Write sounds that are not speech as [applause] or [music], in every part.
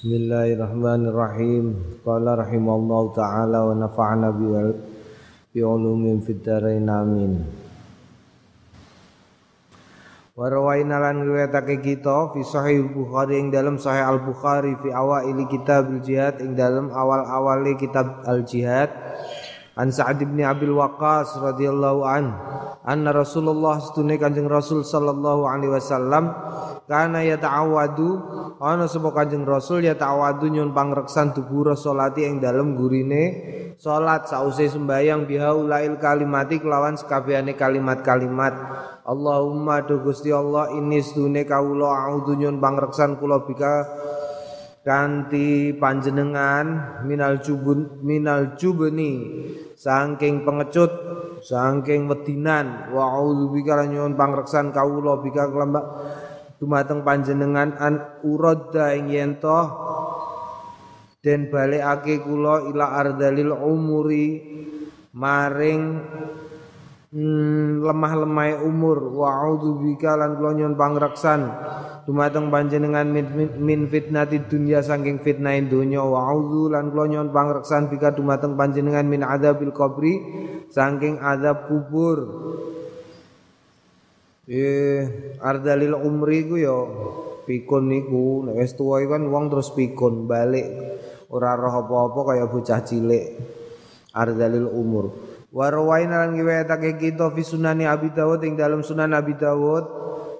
Bismillahirrahmanirrahim. Qala rahimallahu taala wa nafa'ana bi ulumin fid dharain amin. Wa rawaina lan riwayatake kita fi sahih Bukhari ing dalam sahih Al Bukhari fi awaili kitab al jihad ing dalam awal-awale kitab al jihad an Sa'ad bin Abil Waqqas radhiyallahu an anna Rasulullah setune Kanjeng Rasul sallallahu alaihi wasallam kana yata'awadu ana sapa Kanjeng Rasul yata'awadu nyun pangreksan dubur salati ing dalem gurine salat. Sause sembayang bihaulail kalimati kelawan sekabehane kalimat-kalimat. Allahumma do Gusti Allah ini stune kawula a'udzu nyun pangreksan kula bika kanthi panjenengan minal jubun minal jubni. Saking pengecut saking wedinan. Wa a'udzu bika nyun pangreksan kawula bika kelambak dumateng panjenengan an uradda ing yen den balekake kula ila ardalil umuri maring hmm, lemah lemah umur. Wa bika lan kula nyuwun pangreksan. Dumateng panjenengan min, min, min fitnati dunya saking fitnah donya. Wa a'udzu lan kula nyuwun pangreksan bika dumateng panjenengan min adzabil qabri saking azab kubur Eh, ardalil umri ku ya pikun niku nek wis tuwa kan wong terus pikun balik ora roh apa-apa kaya bocah cilik. Ardalil umur. Wa rawaina lan riwayatake kita fi sunani Abi Dawud ing dalam sunan Abi Dawud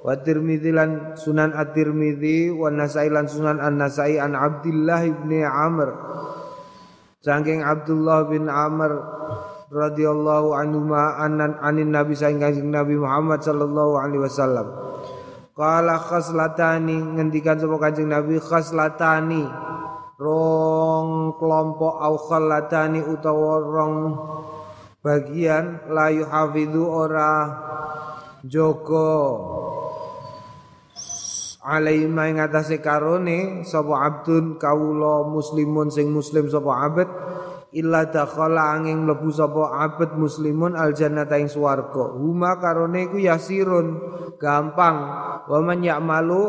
wa Tirmidzi lan sunan At-Tirmidzi wa Nasai lan sunan An-Nasai an Abdullah ibn Amr. Saking Abdullah bin Amr radhiyallahu anhu ma anan anin nabi saing kanjeng Nabi Muhammad sallallahu alaihi wasallam. Qala khaslatani ngendikan sapa kanjeng Nabi khaslatani. Rong kelompok au khalatani utawa rong bagian la yuhafidhu ora joko alaima ing karone sapa abdun kawula muslimun sing muslim sapa abad illa dakhala angin mlebu sapa abad muslimun aljannata ing swarga. Huma karone iku yasirun gampang. Wa man ya'malu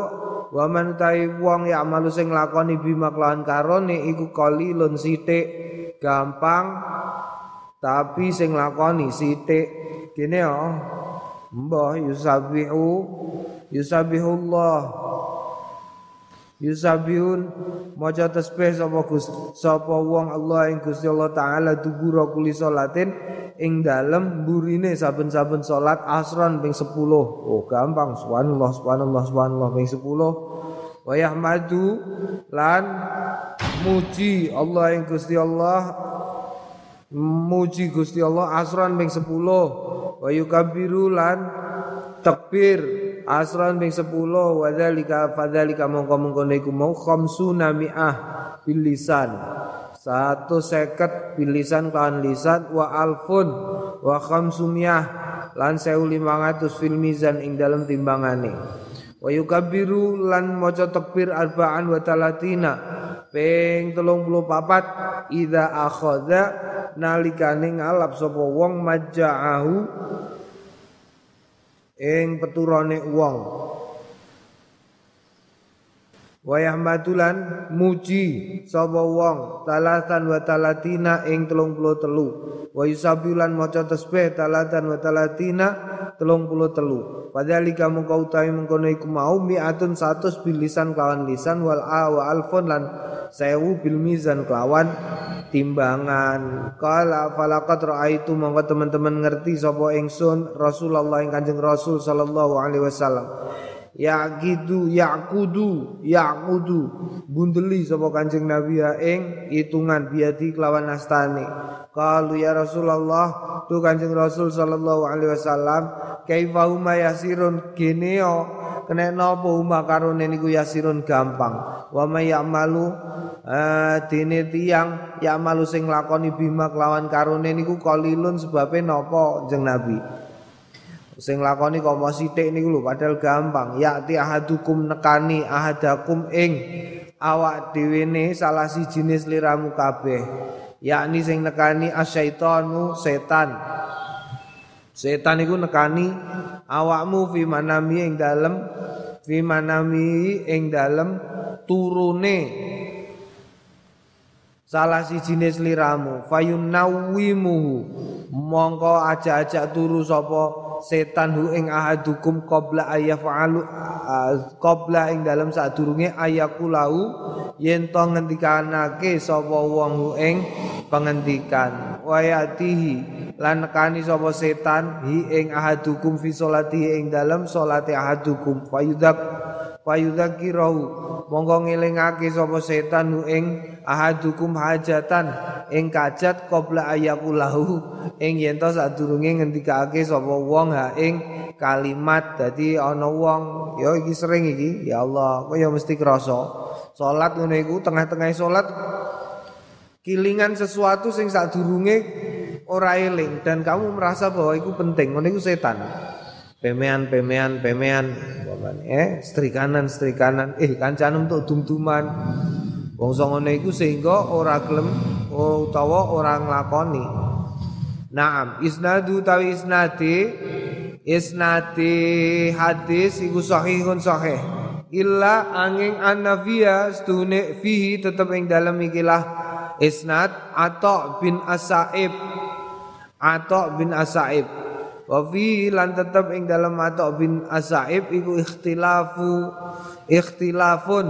wa man ta'i wong ya'malu sing lakoni bima kelawan karone iku qalilun sithik gampang. Tapi sing lakoni sithik kene yo mbah yusabihu yusabihullah Yusabihun maca tasbih sapa Gus sapa wong Allah ing Gusti Allah taala dubura kuli salatin ing dalem burine saben-saben salat asron ping 10. Oh gampang subhanallah subhanallah subhanallah ping 10. Wa yahmadu lan muji Allah ing Gusti Allah muji Gusti Allah asron ping 10. Wa yukabiru lan takbir asran ping 10 wa dzalika fadzalika mongko-mongko niku mau khamsuna mi'ah bil lisan. Satu seket bilisan kawan lisan wa alfun wa khamsumiyah lan sewu limangatus fil mizan ing dalam timbangane. Wa yukabiru lan maca takbir arba'an wa talatina ping telung puluh papat ida akhadha nalikane ngalap sapa wong maja'ahu ing peturane wong Wayah matulan muji sapa wong talatan wa talatina ing 33 wa yusabilan maca tasbih talatan wa talatina 33 padhalika mengko utawi mengkono iku mau mi'atun 100 bilisan kawan lisan wal a wa alfun lan sewu bil mizan kelawan timbangan. Kala falaqat raaitu mongko teman-teman ngerti sapa ingsun Rasulullah ing Kanjeng Rasul sallallahu alaihi wasallam ya gitu yakudu yakudu. Bundeli sapa Kanjeng Nabi ya ing hitungan biadi kelawan astane. Kalu ya Rasulullah tu Kanjeng Rasul sallallahu alaihi wasallam kaifa huma yasirun? Kene yo. Kena napa huma karone niku yasirun gampang. Wa may ya'malu uh, dene tiyang ya'malu sing lakoni bima kelawan karone niku qalilun sebabe napa jeneng Nabi sing lakoni kok mau sithik niku lho padahal gampang. Yakti ahadukum nekani ahadakum ing awak dhewe salah si jenis liramu kabeh. Yakni sing nekani asyaitonu setan. Setan iku nekani awakmu fi manami ing dalem fi manami ing dalem turune. Salah si jenis liramu fayunawimuhu mongko aja-aja turu sapa setan hu ing ahadukum qabla ayaf'alu qabla ing dalam sadurunge ayakulau yen to ngendikanake sapa wong hu ing pengendikan. Wayatihi lan nekani sapa setan hi ing ahadukum fi sholati ing dalam salate ahadukum. Fayudak fayudzakirahu monggo ngelingake sapa setan ing ahadukum hajatan ing kajat qabla ayakulahu. Ing yen to sadurunge ngendikake sapa wong ha ing kalimat. Dadi ana wong ya iki sering iki. Ya Allah kok ya mesti krasa? Salat ngono iku tengah-tengah salat kilingan sesuatu sing sadurunge ora eling. Dan kamu merasa bahwa itu penting. Ngono iku setan pemean pemean pemean. Eh stri kanan stri kanan. Eh kancan untuk dum-duman. Wong ngono iku sehingga ora gelem utawa ora nglakoni. Naam isnadu tawi isnati isnati hadis iku sahihun sahih. Illa angin annafiya stune fihi tetep ing dalam ikilah isnad atau bin asaib. Atau bin asaib Wa fi lan tetep ing dalam Atok bin Asaib iku ikhtilafu ikhtilafun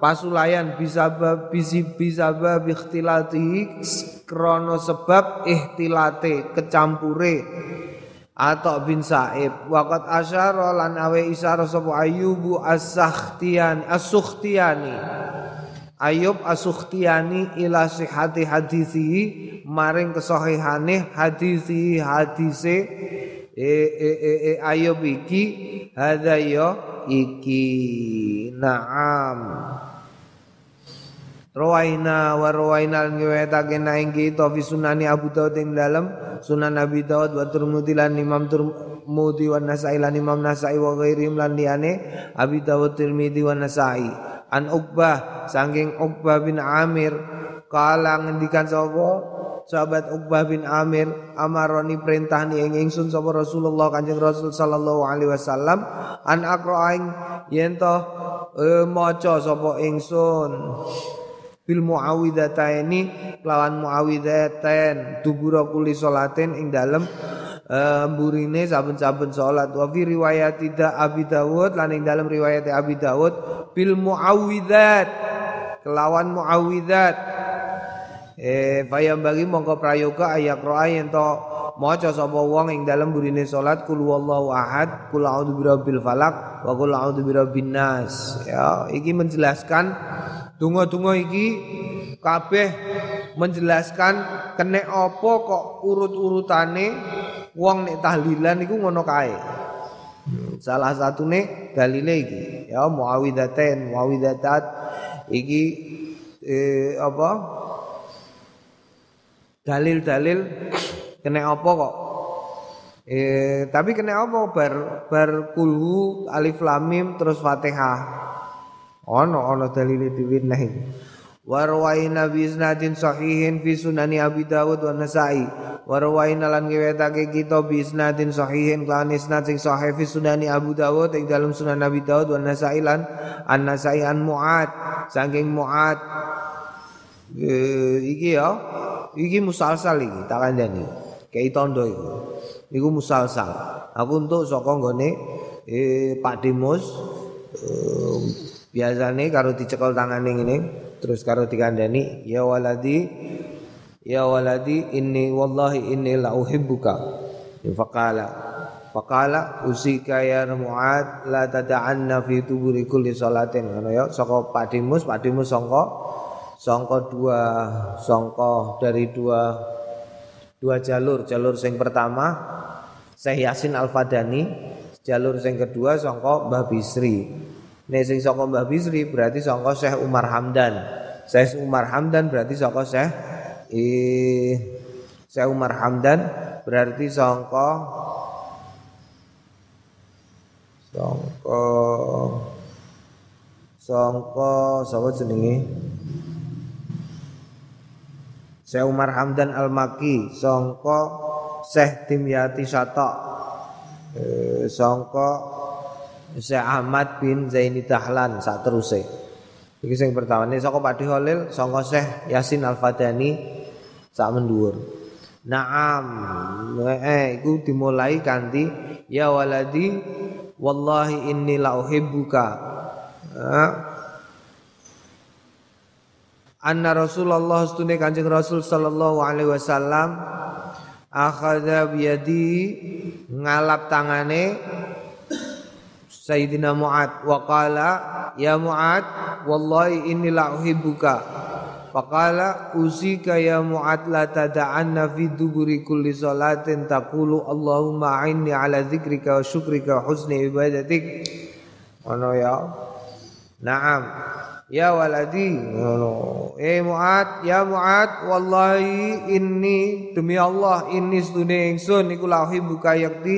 pasulayan bisa bisa bab ikhtilati krono sebab ikhtilate kecampure. Atau bin Saib waqat asyara lan awe isyara sapa Ayyubu as-Sakhtiani as-Sukhtiani Ayub as-Sukhtiani ila sihati hadisi maring kesahihane hadisi hadise e e e, e Ayub iki hadza ya iki. Na'am. Rawaina wa rawaina ngewetake ing kita fi sunani Abu Dawud ing dalam Sunan Abi Dawud wa Tirmidzi lan Imam Tirmidzi wa Nasa'i lan Imam Nasa'i wa ghairihim lan liyane Abi Dawud Tirmidzi wa Nasa'i an Uqbah saking Uqbah bin Amir. Kala ngendikan sapa? Sahabat Uqbah bin Amir amaroni perintah ni ing ingsun sapa Rasulullah Kanjeng Rasul sallallahu alaihi wasallam. An aqra'ing yen to e, maca sapa ingsun. Bil muawwidataini lawan muawwidatan dubura kuli salatin ing dalem burine saben-saben salat. Wa fi riwayat Abi Dawud lan ing dalem riwayat Abi Dawud bil muawwidat kelawan muawwidat eh fayam bagi mongko prayoga ayak roa yen to maca sapa wong ing dalem burine salat kul wallahu ahad kul a'udzu birabbil falak wa kul a'udzu birabbin nas. Ya iki menjelaskan donga-donga iki kabeh menjelaskan kene apa kok urut-urutane wong nek tahlilan iku ngono kae. Salah satu nih dalile iki. Ya muawidatain muawidatat iki eh, apa? Dalil-dalil kena apa kok? Eh tapi kena apa? Bar bar kulhu alif lam mim terus Fatihah. Ono ono dalil dhewe nah iki warwaina bi isnadin sahihin fi sunani Abi Dawud wa Nasa'i. Warwaina lan ngewetake kita bi isnadin sahihin lan isnad sing sahih fi sunani Abu Dawud ing dalam sunan Abi Dawud wa Nasa'i lan an Nasa'i an Mu'ad. Saking Mu'ad e, iki ya iki musalsal iki tak kandhani. Kei tondo iku. Iku musalsal. Aku untuk saka nggone eh Pak Dimus eh, biasane karo dicekel tangane ngene terus karo dikandani ya waladi ya waladi inni wallahi inni la uhibbuka. Faqala faqala usika ya muad la tad'anna fi tuburi kulli salatin. Ngono ya saka Pak Dimus Pak Dimus sangka songko dua songko dari dua dua jalur. Jalur sing pertama Syekh Yasin Al Fadani jalur sing kedua songko Mbah Bisri nek sing songko Mbah Bisri berarti songko Syekh Umar Hamdan. Syekh Umar Hamdan berarti songko Syekh eh Syekh Umar Hamdan berarti songko songko songko sapa jenenge? Syekh Umar Hamdan Al-Maki sangka Syekh Dimyati Satok. Eh, sangka Syekh Ahmad bin Zaini Dahlan sateruse Iki sing pertama ini saka Pak Holil saka Syekh Yasin Al-Fadani sak mendur. Naam, eh iku dimulai kanthi ya waladi wallahi inni la uhibbuka. Anna Rasulullah stune Kanjeng Rasul sallallahu alaihi wasallam akhadha biyadi ngalap tangane Sayyidina Mu'ad. Wa qala ya Mu'ad wallahi inni la uhibbuka. Faqala usika ya Mu'ad la tada'anna fi duburi kulli salatin taqulu Allahumma a'inni ala dzikrika wa syukrika wa husni ibadatik. Ono ya. Naam. Ya waladi. Eh Mu'ad Ya Mu'ad Wallahi inni Demi Allah Inni sedune ingsun Iku la uhibbuka yakti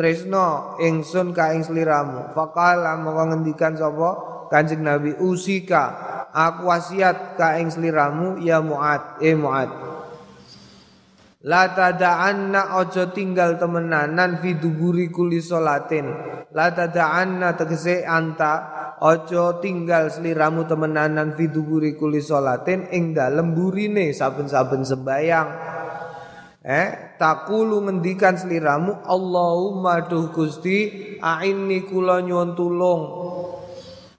tresno ingsun ka ing sliramu faqala mongko ngendikan sapa Kanjeng Nabi usika aku wasiat ka ing sliramu ya Muad eh Muad. La tada'anna ojo tinggal temenanan fi duburi kuli solatin La tada'anna tegese anta ojo tinggal sliramu temenanan fi duburi kuli solatin ing dalem burine saben-saben sembayang Eh, takulu ngendikan seliramu Allahumma duh Gusti aini kula nyuwun tulung.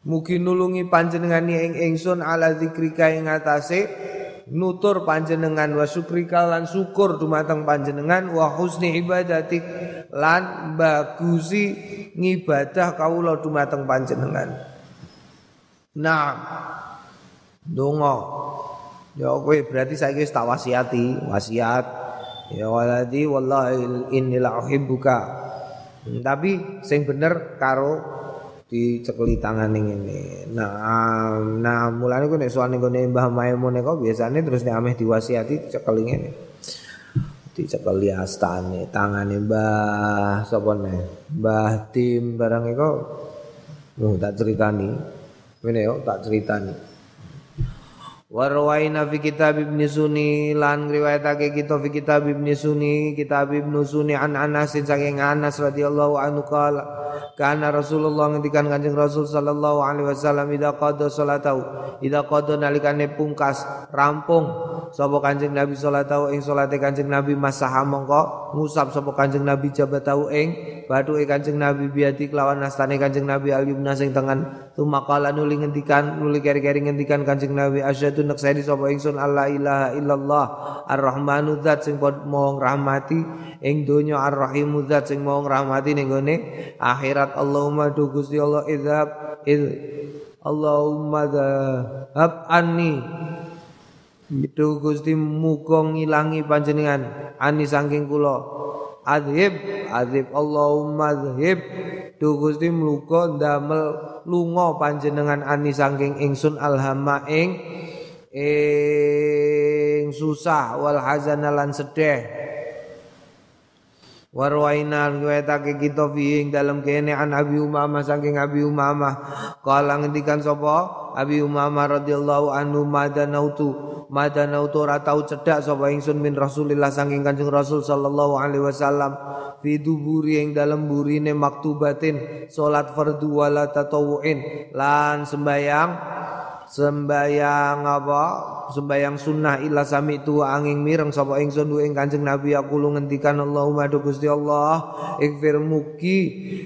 Mugi nulungi panjenengan ing ingsun ala zikrika ing atase nutur panjenengan wa syukrika lan syukur dumateng panjenengan wa husni ibadatik lan bagusi ngibadah kawula dumateng panjenengan. Nah, donga. Ya kowe berarti saiki wis tak wasiati, wasiat Ya waladi wallahi inni la uhibbuka. Tapi sing bener karo dicekeli tangan ini. Nah, nah mulane ku nek suwane gone Mbah Maimun kok biasane terus nek ameh diwasiati cekeli ngene. Dicekeli astane tangane Mbah sapa ne? Mbah Tim barang kok oh, tak ceritani. Ngene yo tak ceritani. Warwaina fi kitab Ibn Sunni lan riwayatake kita fi kitab Ibn Sunni kitab Ibn Sunni an Anas saking Anas radhiyallahu anhu qala kana Rasulullah ngendikan Kanjeng Rasul sallallahu alaihi wasallam ida qada salatau. Ida qada nalikane pungkas rampung. Sapa Kanjeng Nabi sallallahu ing salate Kanjeng Nabi masaha mongko ngusap sapa Kanjeng Nabi jabatau ing bathuke Kanjeng Nabi biati kelawan nastane Kanjeng Nabi al yumna sing tengen. Tumakala nuli ngendikan nuli keri-keri ngendikan Kanjeng Nabi asyhadu itu nekseni sapa ingsun Allah ilaha illallah Ar-Rahmanu zat sing mau rahmati. Ing donya Ar-Rahimu zat sing mau rahmati ning akhirat Allahumma du Gusti Allah idzab id Allahumma dhab anni. Itu Gusti muga ngilangi panjenengan. Ani saking kula. Adhib adhib Allahumma adhib tu Gusti mluka ndamel lunga panjenengan ani saking ingsun alhama ing ing susah wal hazana lan sedih. Warwaina riwayatake kita fi ing dalam kene an Abi Umamah saking Abi Umamah. Kala ngendikan sapa? Abi Umamah radhiyallahu anhu madanautu madanautu ora tau cedhak sapa ingsun min Rasulillah saking Kanjeng Rasul sallallahu alaihi wasallam. Fi duburi ing dalam burine maktubatin salat fardu wala tatawuin lan sembayang sembayang apa? Sembayang sunnah illa sami tu angin mireng sapa ingsun du ing Kanjeng Nabi aku lu ngendikan Allahumma do Gusti Allah ikfir mugi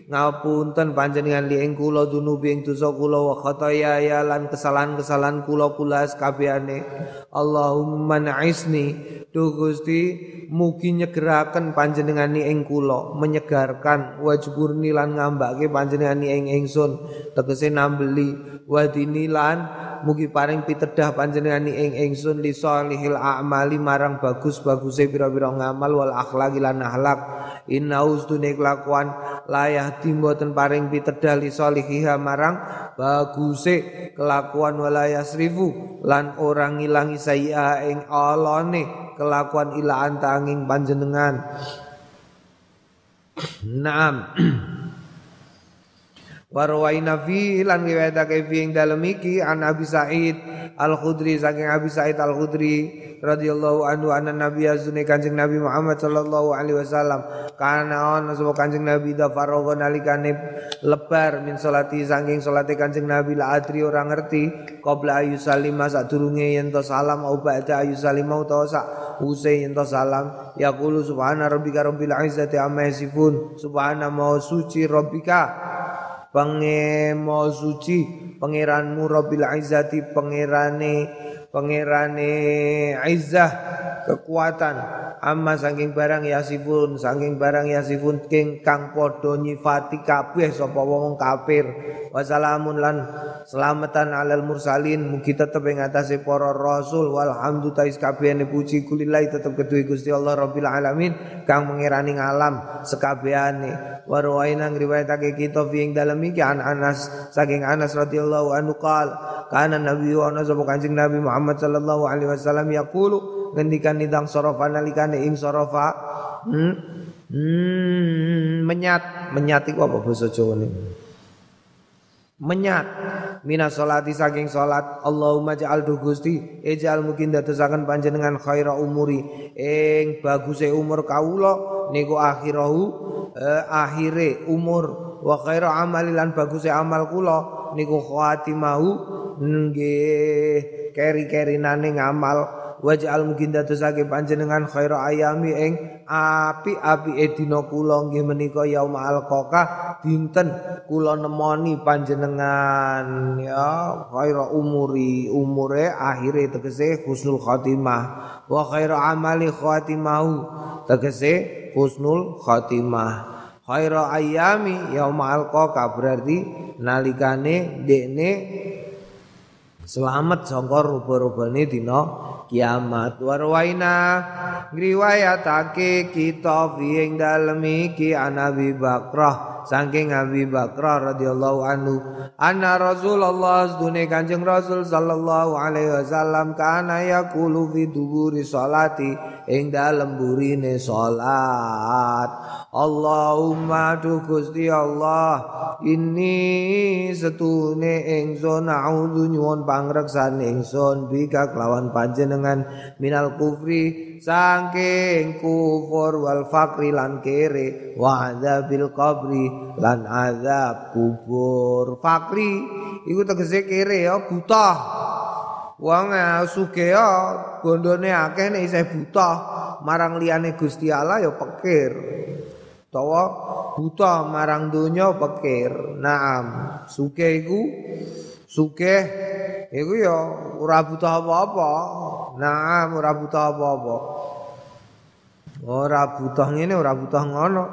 ngapunten panjenengan li ing kula dunubi ing dosa kula wa khataya ya lan kesalahan-kesalahan kula kula kabehane. Allahumma na'isni do Gusti mugi nyegeraken panjenengan ni ing kula menyegarkan wajburni lan ngambake panjenengan ni ing ingsun tegese nambeli wadini lan mugi paring pitedah panjenengan ing ingsun li salihil a'mali marang bagus-baguse pira-pira ngamal wal akhlaqi lan akhlak inna ustune kelakuan layah timboten paring pitedah li salihiha marang baguse kelakuan walayah serifu lan orang ngilangi saya ing alone kelakuan ila antanging panjenengan. [clears throat] Naam [clears throat] Warwaina fi lan riwayatake fi ing dalem iki an Abi Sa'id Al-Khudri saking Abi Sa'id Al-Khudri radhiyallahu anhu anna Nabi azune Kanjeng Nabi Muhammad sallallahu alaihi wasallam kana ana sapa Kanjeng Nabi da faragha nalikane lebar min salati saking salate Kanjeng Nabi la adri ora ngerti qabla ayu salima sadurunge yen to salam au ba'da ayu salima utawa sak use yen to salam yaqulu subhana rabbika rabbil izzati amma yasifun subhana ma suci rabbika pengemo suci pangeranmu Rabbil Izzati pangerane pangerane izzah kekuatan. Amma saking barang yasifun saking barang yasifun king kang padha nyifati kabeh sapa wong kafir. Wasalamun lan selamatan alal mursalin. Mugi tetep ing atase para rasul. Walhamdu tais kabehane puji. Kulillahi tetep kedue Gusti Allah Rabbil alamin. Kang mengerani ngalam sekabehane. Warwaina ngriwayatake kita fi ing dalem iki an Anas. Saking Anas radhiyallahu anhu qal kana nabi wa sapa kanjeng Nabi Muhammad sallallahu alaihi wasallam yaqulu ngendikan nidang sorofa nalikane ing sorofa. Hmm, hmm, menyat. Menyat iku apa basa Jawa niku menyat. Minas salati saking salat Allahumma ja'al du Gusti ejal mungkin dadosaken panjenengan khaira umuri. Ing baguse umur kawula niku akhirahu eh, akhire umur. Wa khaira amali lan baguse amal kula niku khatimahu nggih keri-kerinane ngamal. Waj'al mungkin dadosake panjenengan khaira ayami ing api-api edina kula nggih menika yauma alqaqa. Dinten kula nemoni panjenengan ya khaira umuri umure akhire tegese husnul khatimah. Wa khaira amali khatimahu tegese husnul khatimah khaira ayami yauma alqaqa berarti nalikane dekne selamat sangka rupa-rupane dina kiamat. Warwaina ngriwayatake kita fi ing dalem iki anabi bakrah saking Abi Bakrah radhiyallahu anhu anna Rasulullah sedune Kanjeng Rasul sallallahu alaihi wasallam kana yaqulu fi duburi salati ing dalem burine salat. Allahumma tu Gusti Allah ini setune ingsun a'udzu nyuwun pangreksan ingsun bika kelawan panjenengan minal kufri saking kufur wal fakri lan kere wa adzabil qabri lan azab kubur. Fakri iku tegese kere ya buta. Wong sugih ya bondone akeh nek isih buta marang liyane Gusti Allah ya pikir utawa buta marang donya pikir. Naam, sugih iku sugih iku ya ora buta apa-apa. Naam, ora buta apa-apa. Ora buta ngene, ora buta ngono.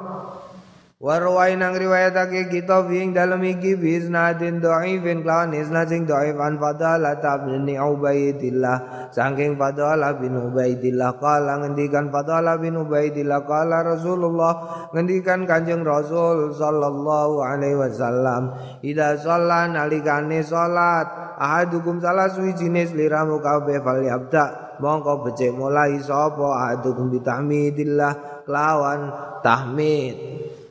Warwai nang riwayatake kita fiing dalam iki bisnadin dhaifin kelawan isnad sing dhaif an fadalah bin Ubaidillah. Saking fadalah bin Ubaidillah kala ngendikan fadalah bin Ubaidillah kala Rasulullah ngendikan Kanjeng Rasul sallallahu alaihi wasallam ida sholat nalikane salat ahadukum salah suwijine sliramu kabeh fal yabda. Mongko becik mulai sapa ahadukum bitahmidillah kelawan tahmid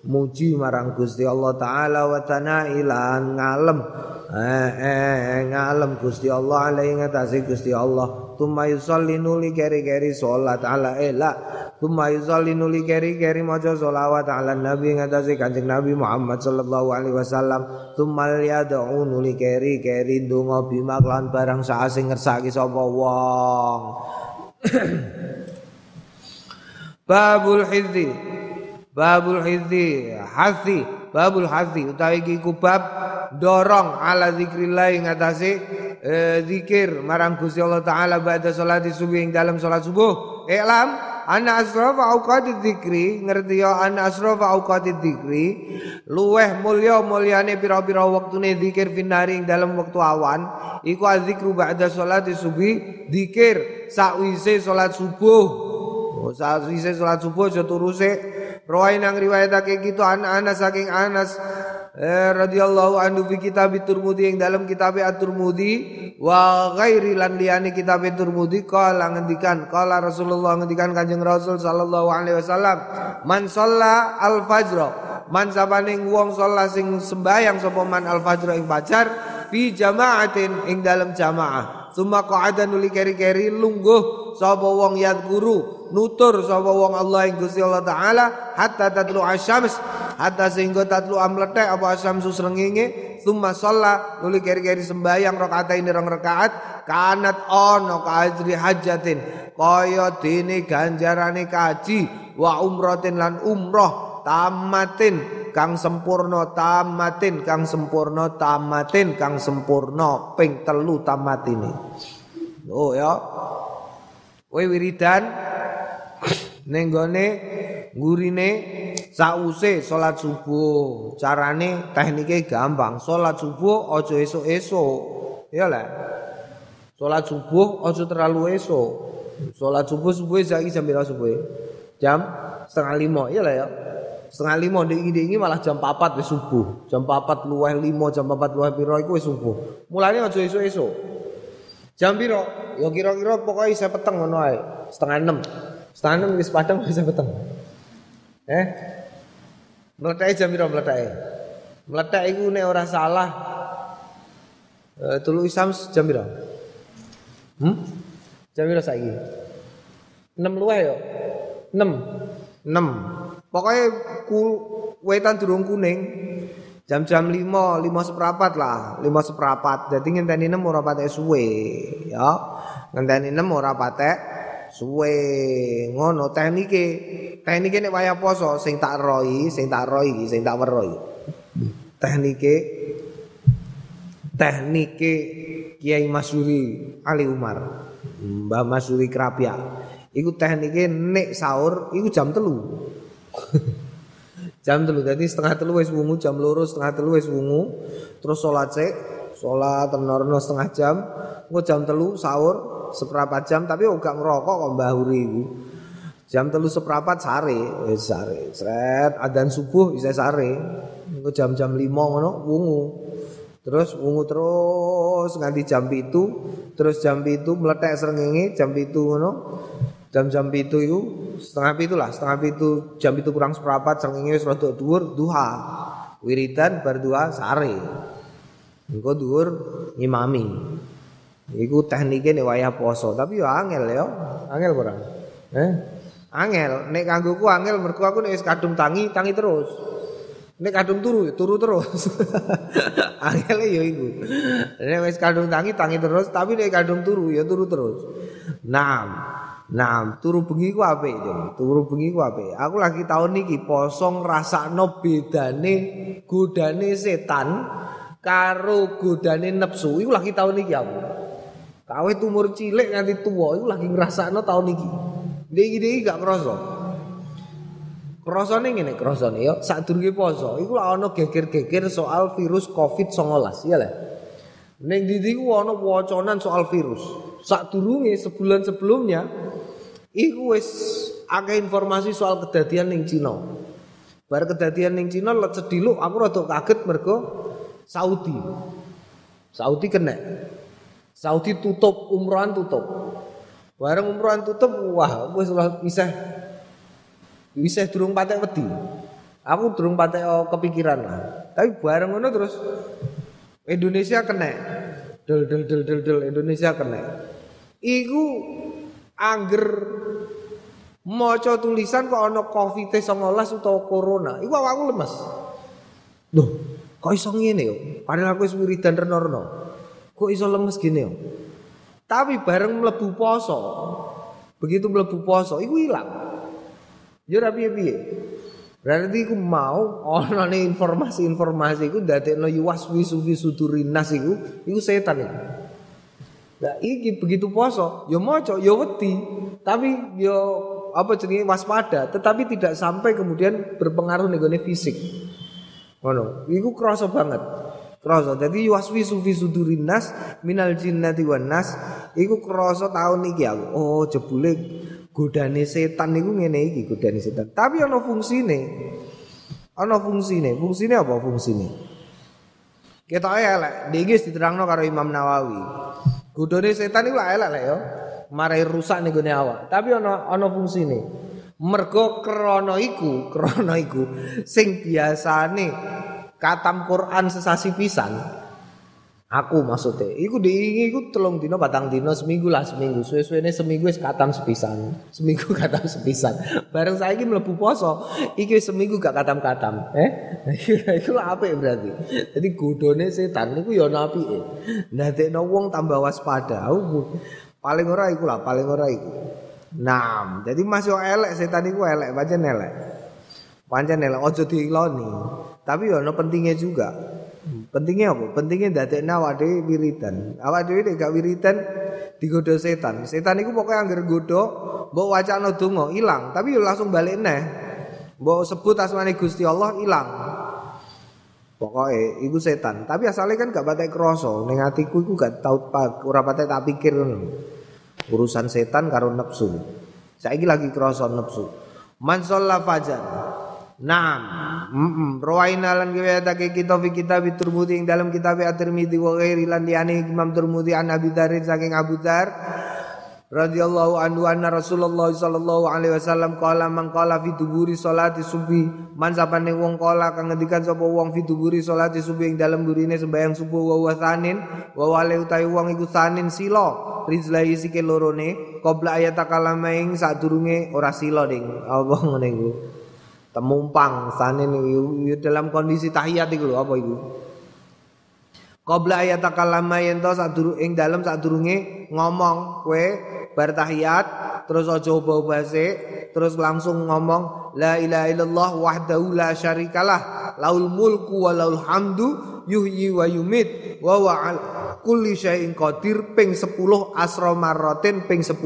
muji marang Gusti Allah taala wa tanailan ngalem. Eh, eh ngalem Gusti Allah alaihi ngatasi Gusti Allah. Tumma yusalli nuli keri-keri salat ala ela. Tumma yusalli nuli keri-keri maca selawat ala nabi ngatasi Kanjeng Nabi Muhammad sallallahu alaihi wasallam. Tumma yad'u nuli keri-keri donga bima lan barang saasing ngersaki sapa wong. [coughs] Babul hidzi Babul hidzi hasi babul hasi utawi iki dorong ala zikrillah ngatasi eh, zikir marang Gusti Allah taala ba'da salat subuh ing dalam salat subuh. Iklam ana asrafa auqatid dzikri ngerti ya ana asrafa auqatid dzikri luweh mulya mulyane pira-pira wektune zikir finari ing dalam wektu awan iku azikru ba'da salat subuh zikir sakwise salat subuh. Oh, sakwise salat subuh aja turuse Rawai nang riwayatake gitu an Anas saking Anas eh, radhiyallahu anhu fi kitab Turmudi yang dalam kitab At-Turmudi wa ghairi lan liyane kitab Turmudi kala ngendikan kala Rasulullah ngendikan Kanjeng Rasul sallallahu alaihi wasallam man shalla al-fajr man sabane wong sholat sing sembayang sapa man al-fajr ing fajar fi jama'atin ing dalam jamaah Suma qa'ada nuli keri-keri lungguh sapa wong guru nutur sapa wong Allah ing Gusti Allah taala hatta tatlu asyams hatta sehingga tatlu amletek apa asyamsu srengenge summa shalla nuli keri-keri sembayang rakaat ini rong rakaat kanat ono kaajri hajatin kaya dene ganjarane kaji wa umratin lan umroh tamatin kang sempurna tamatin kang sempurna tamatin kang sempurna ping telu tamatine. Oh ya. Kowe wiridan ning gone ngurine sause salat subuh. Carane teknike gampang salat subuh aja esuk-esuk. Ya lah salat subuh aja terlalu esuk. Salat subuh subuh saiki jam berapa subuh jam setengah lima ya lah ya setengah lima di ini malah jam papat wis subuh. Jam papat luweh lima jam papat luweh piro iku wis subuh. Mulanya aja esuk esuk jam piro? Ya kira-kira pokoknya saya peteng ngono setengah enam setengah enam wis padang bisa peteng. Eh? Meletak jam piro meletak meletak iku nek ora salah uh, tulu isam jam piro? Hmm? Jam piro saiki? Enam luweh yo enam enam Pokoknya ku, wetan durung kuning. Jam-jam lima, lima seperapat lah, lima seperapat. Jadi ngenteni enam ora patek suwe, ya. Ngenteni enam ora patek suwe. Ngono teknike. Teknike nek wayah poso sing tak roi, sing tak roi, sing tak weroi. Teknike teknike Kiai Masuri Ali Umar. Mbah Masuri Krapia. Iku teknike nek sahur iku jam telu. [laughs] jam telu jadi setengah telu wis wungu jam loro setengah telu wis wungu. Terus sholat cek sholat tenorno setengah jam. Engko jam telu sahur seperempat jam tapi gak ngerokok kok Mbah Huri jam telu seperempat sare wis sare. Sret adzan subuh bisa sare. Engko jam-jam lima ngono wungu. Terus wungu terus nganti jam itu terus jam itu meletek srengenge jam itu ngono jam-jam itu itu setengah itu lah setengah itu jam itu kurang seperempat sangingnya wis rada dhuwur duha. Wiridan berdua sare. Engko dhuwur ngimami. Iku teknike nek wayah poso tapi yo angel yo. Angel kurang eh? Angel nek kanggoku angel mergo aku nek wis kadung tangi tangi terus. Nek kadung turu turu terus. [laughs] Angel yo iku. Nek wis kadung tangi tangi terus tapi nek kadung turu ya turu terus. Nah Nah, turu bengi ku apik, Turu bengi ku apik. Aku lagi tahun niki poso ngrasakno bedane godane setan karo godane nepsu. Iku lagi tahun niki aku. Kawit umur cilik nganti tua iku lagi ngrasakno tahun niki. Iki-iki gak krasa. Krasane ngene, krasane ya sadurunge poso iku lak ana geger-geger soal virus Covid-19, ya lah. Ning ndi ku ana wacanan soal virus. Sadurunge sebulan sebelumnya Iku wis akeh informasi soal kedadian ning Cina. Bar kedadian ning Cina let aku rada kaget mergo Saudi. Saudi kena. Saudi tutup umrohan tutup. Bareng umrohan tutup wah wis bisa bisa durung patek wedi. Aku durung patek kepikiran lah. Tapi bareng ngono terus Indonesia kena. Del del del del del Indonesia kena. Iku angger maca tulisan kok ana Covid-19 utawa corona, iku awakku lemes. Loh, kok iso ngene yo? Padahal aku wis wiridan reno-reno. Kok iso lemes gini yo? Tapi bareng mlebu poso, begitu mlebu poso iku ilang. Yo ora piye-piye. Berarti iku mau ana informasi-informasi iku dadekno yuwaswisu fi sudurinas iku iku setan iku. Nah, iki begitu poso, yo moco, yo wedi, tapi yo apa jenenge waspada, tetapi tidak sampai kemudian berpengaruh nih fisik. Ngono, iku kerasa banget. Kerasa. Jadi waswi sufi sudurinas minal jinnati wan nas iku kerasa tahun iki aku. Oh, jebule godane setan niku ngene iki godane setan. Tapi ana fungsine. ana fungsine. Fungsine apa fungsine? Kita elek, iki diterangno karo Imam Nawawi. Godone setan iku elek lek yo. Marai rusak ning gone awak. Tapi ana ana fungsine. Mergo krana iku, [laughs] krana iku sing biasane katam Quran sesasi pisan, Aku maksudnya, iku diingi iku telung dino batang dino seminggu lah seminggu. Suwe ini seminggu es katam sepisan, seminggu [laughs] katam sepisan. Bareng saya ini melebu poso, iki seminggu gak katam katam. Eh, [laughs] iku lah apa berarti? Jadi godone setan, iku yo napi. Nah, no wong tambah waspada. Paling ora iku lah, paling ora iku. Nah, jadi masih elek setan iku elek, baca elek. Pancen elek, ojo diiloni. Tapi yo no pentingnya juga. Pentingnya apa? Pentingnya dadekna awak dhewe wiridan. Awak dhewe nek gak wiridan digoda setan. Setan iku pokoknya anggar godo, mbok wacana donga ilang, tapi langsung balik neh. Mbok sebut asmane Gusti Allah ilang. Pokoknya iku setan. Tapi asalnya kan gak patek kroso. Ning atiku iku gak tau ora patek tak pikir. Urusan setan karo nafsu. Saiki lagi kroso nafsu. Man fajar. Naam. Heeh. Rawaina lan riwayatake kita fi kitab Tirmidzi ing dalam kitab At-Tirmidzi wa ghairi lan liyane Imam Tirmidzi an Abi Dzar saking Abu Dzar radhiyallahu anhu anna Rasulullah sallallahu alaihi wasallam qala man qala fi duburi salati subuh man sapane wong qala kang ngendikan sapa wong fi duburi salati subuh ing dalem burine sembahyang subuh wa wa sanin wa wale utawi wong iku sanin sila rizlai sike lorone qabla ayat kalama sadurunge ora sila ding apa ngene iku temumpang sane dalam kondisi tahiyat iku lho apa iku? Qabla ayat takallama yen to sadurung ing dalem sadurunge ngomong kowe bar tahiyat terus aja basa terus langsung ngomong la ilaha illallah wahdahu la syarikalah laul mulku wa laul hamdu yuhyi wa yumit wa wa kulli syai'in qadir ping 10 asra marratin ping 10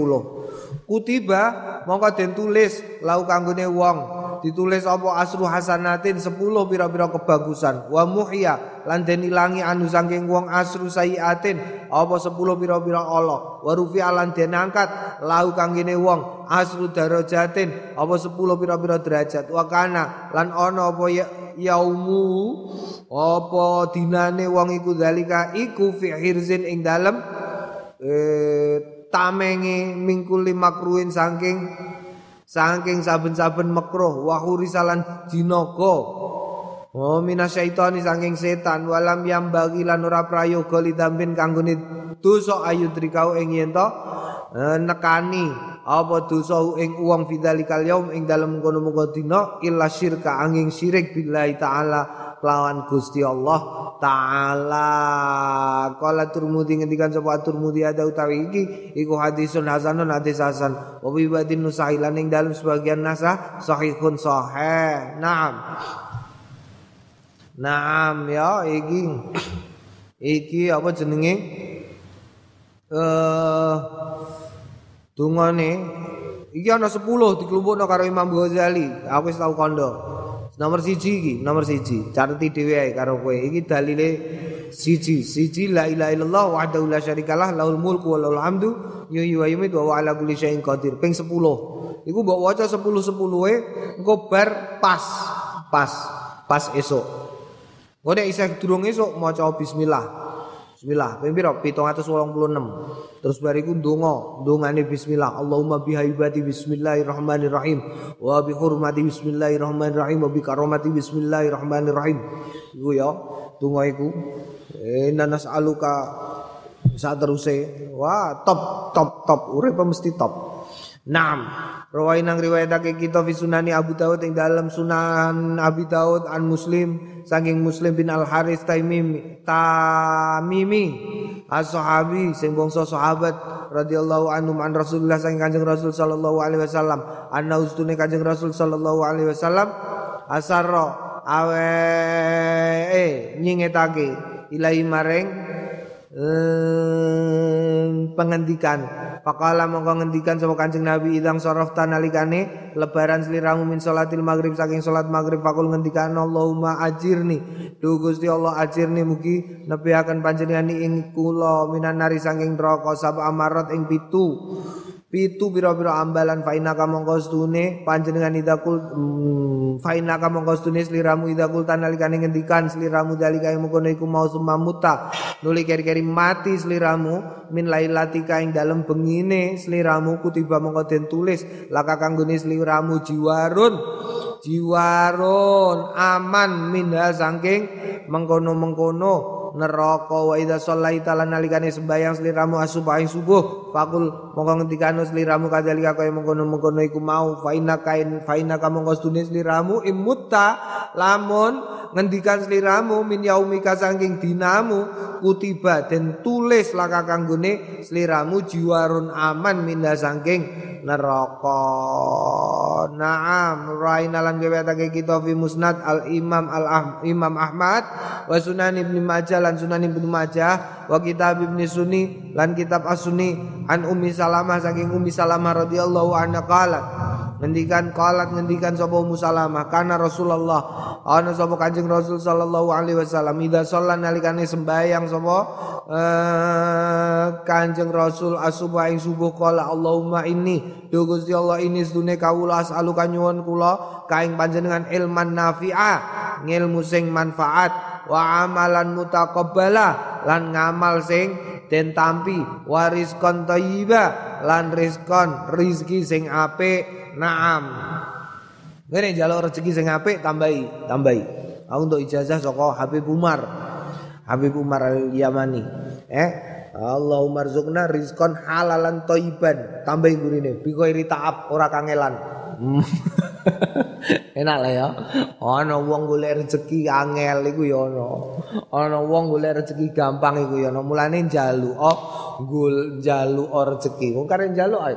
kutiba mongko den tulis lau kanggone wong ditulis apa? Asru hasanatin 10 pira-pira kebagusan. Wa muhya lan den ilangi anu saking wong asru sayiatin. Apa 10 pira-pira Allah? Wa rufi lan den angkat. Lahu kanggene wong asru darajatin. Apa 10 pira-pira derajat? Wa kana lan ana apa ya yaumu? Apa dinane wong iku dalika iku fi hirzin ing dalem eh, tamenge mingkuli makruin saking saking saben-saben makruh wa hurisalan dinaga Oh minasyaitani saking setan walam yang bagi lan ora prayoga lidambin kanggone dosa ayu trikau ing yen eh, nekani apa dosa ing wong fidzalikal yaum ing dalem kono-kono dina illa syirka angin syirik billahi taala lawan Gusti Allah taala. Kala Turmudi ngendikan sapa Turmudi ada utawi iki iku hadisun hasanun hadis hasan. Wa bi badin nusahilan ing dalam sebagian nasa sahihun sahih. Naam. Naam ya iki iki apa jenenge eh dungane iki ana 10 dikelompokno karo Imam Ghazali. Aku wis tau kondo. Nomor siji iki, nomor siji. Carti dhewe ae karo kowe. Iki dalile siji. Siji la ilaha illallah wahdahu la syarikalah lahul mulku wa lahul hamdu yuhyi wa yumiitu wa ala kulli syai'in qadir. Ping 10. Iku mbok waca 10 10 e engko bar pas. Pas. Pas esuk. Engko nek isih durung esuk maca bismillah. Bismillah, ping pira? 786. Terus bariku ndonga, ndongane bismillah. Allahumma bihaibati bismillahirrahmanirrahim wa bi hurmati bismillahirrahmanirrahim wa bi karomati bismillahirrahmanirrahim. Iku ya, donga iku. Inna nas'aluka saat teruse. Wah, top top top, urip mesti top. Naam. Rawai nang riwayatake kita fi sunani Abu Dawud ing dalam sunan Abi Dawud an Muslim saking Muslim bin Al Harith Taimim Tamimi as-sahabi sing bangsa sahabat radhiyallahu anhu an Rasulullah saking Kanjeng Rasul sallallahu alaihi wasallam anna ustune Kanjeng Rasul sallallahu alaihi wasallam asarra awe eh nyingetake ilahi maring pengendikan Pakala mongko ngendikan sama Kanjeng Nabi idang sorof nalikane lebaran seliramu min salatil maghrib saking salat maghrib fakul ngendikan Allahumma ajirni du Gusti Allah ajirni mugi nebihaken panjenengan ing kula minan nari saking neraka sab amarat ing pitu. Pitu pira-pira ambalan faina kamong kostune panjenengan idakul hmm, faina kamong kostune sliramu idakul tanalikane ngendikan sliramu dalika ing mengkono iku mau semamuta. Nuli keri-keri mati sliramu min lailatika ing dalem bengine sliramu kutiba mongko den tulis. Laka kanggone sliramu jiwarun. Jiwarun aman minha saking mengkono-mengkono neraka wa idza shallaita lan nalikane sembayang sliramu asubuh ing subuh fakul mongko ngendikane sliramu kadalika kaya mengkono-mengkono iku mau fa inna kain fa inna kamu ngostune sliramu imutta lamun ngendikan sliramu min yaumika saking dinamu kutiba den tulis laka kanggone sliramu jiwarun aman minda saking neraka. Naam raina lan gewetake kita fi musnad al Imam al Imam Ahmad wa Sunan Ibnu Majah lan Sunan Ibnu Majah wa kitab Ibnu Sunni lan kitab As-Sunni. An Ummi Salamah saking Ummi Salamah radhiyallahu anha qalat. Ngendikan qalat ngendikan sapa Ummu Salamah kana Rasulullah. Ana sapa Kanjeng Rasul sallallahu alaihi wasallam ida sholat nalikane sembayang sapa uh, Kanjeng Rasul asubuh ing subuh qala Allahumma inni do Gusti Allah ini sedune kawula asaluka nyuwun kula kaing panjenengan ilman nafi'a ngilmu sing manfaat wa amalan mutaqabbala lan ngamal sing den tampi waris kon thayyiba lan rizkon rizki sing apik. Naam. Ngene njaluk rezeki sing apik tambahi tambahi. Aku untuk ijazah saka Habib Umar. Habib Umar Al-Yamani. Eh Allahumma rizukna rizkon halalan toiban tambahi gurine bikoiri taab ora kangelan [laughs] Enak lah ya. Ana wong golek rezeki angel iku ya ana. Ana wong golek rezeki gampang iku ya ana. Mulane njaluk oh gul njaluk rezeki. Wong kare njaluk ae.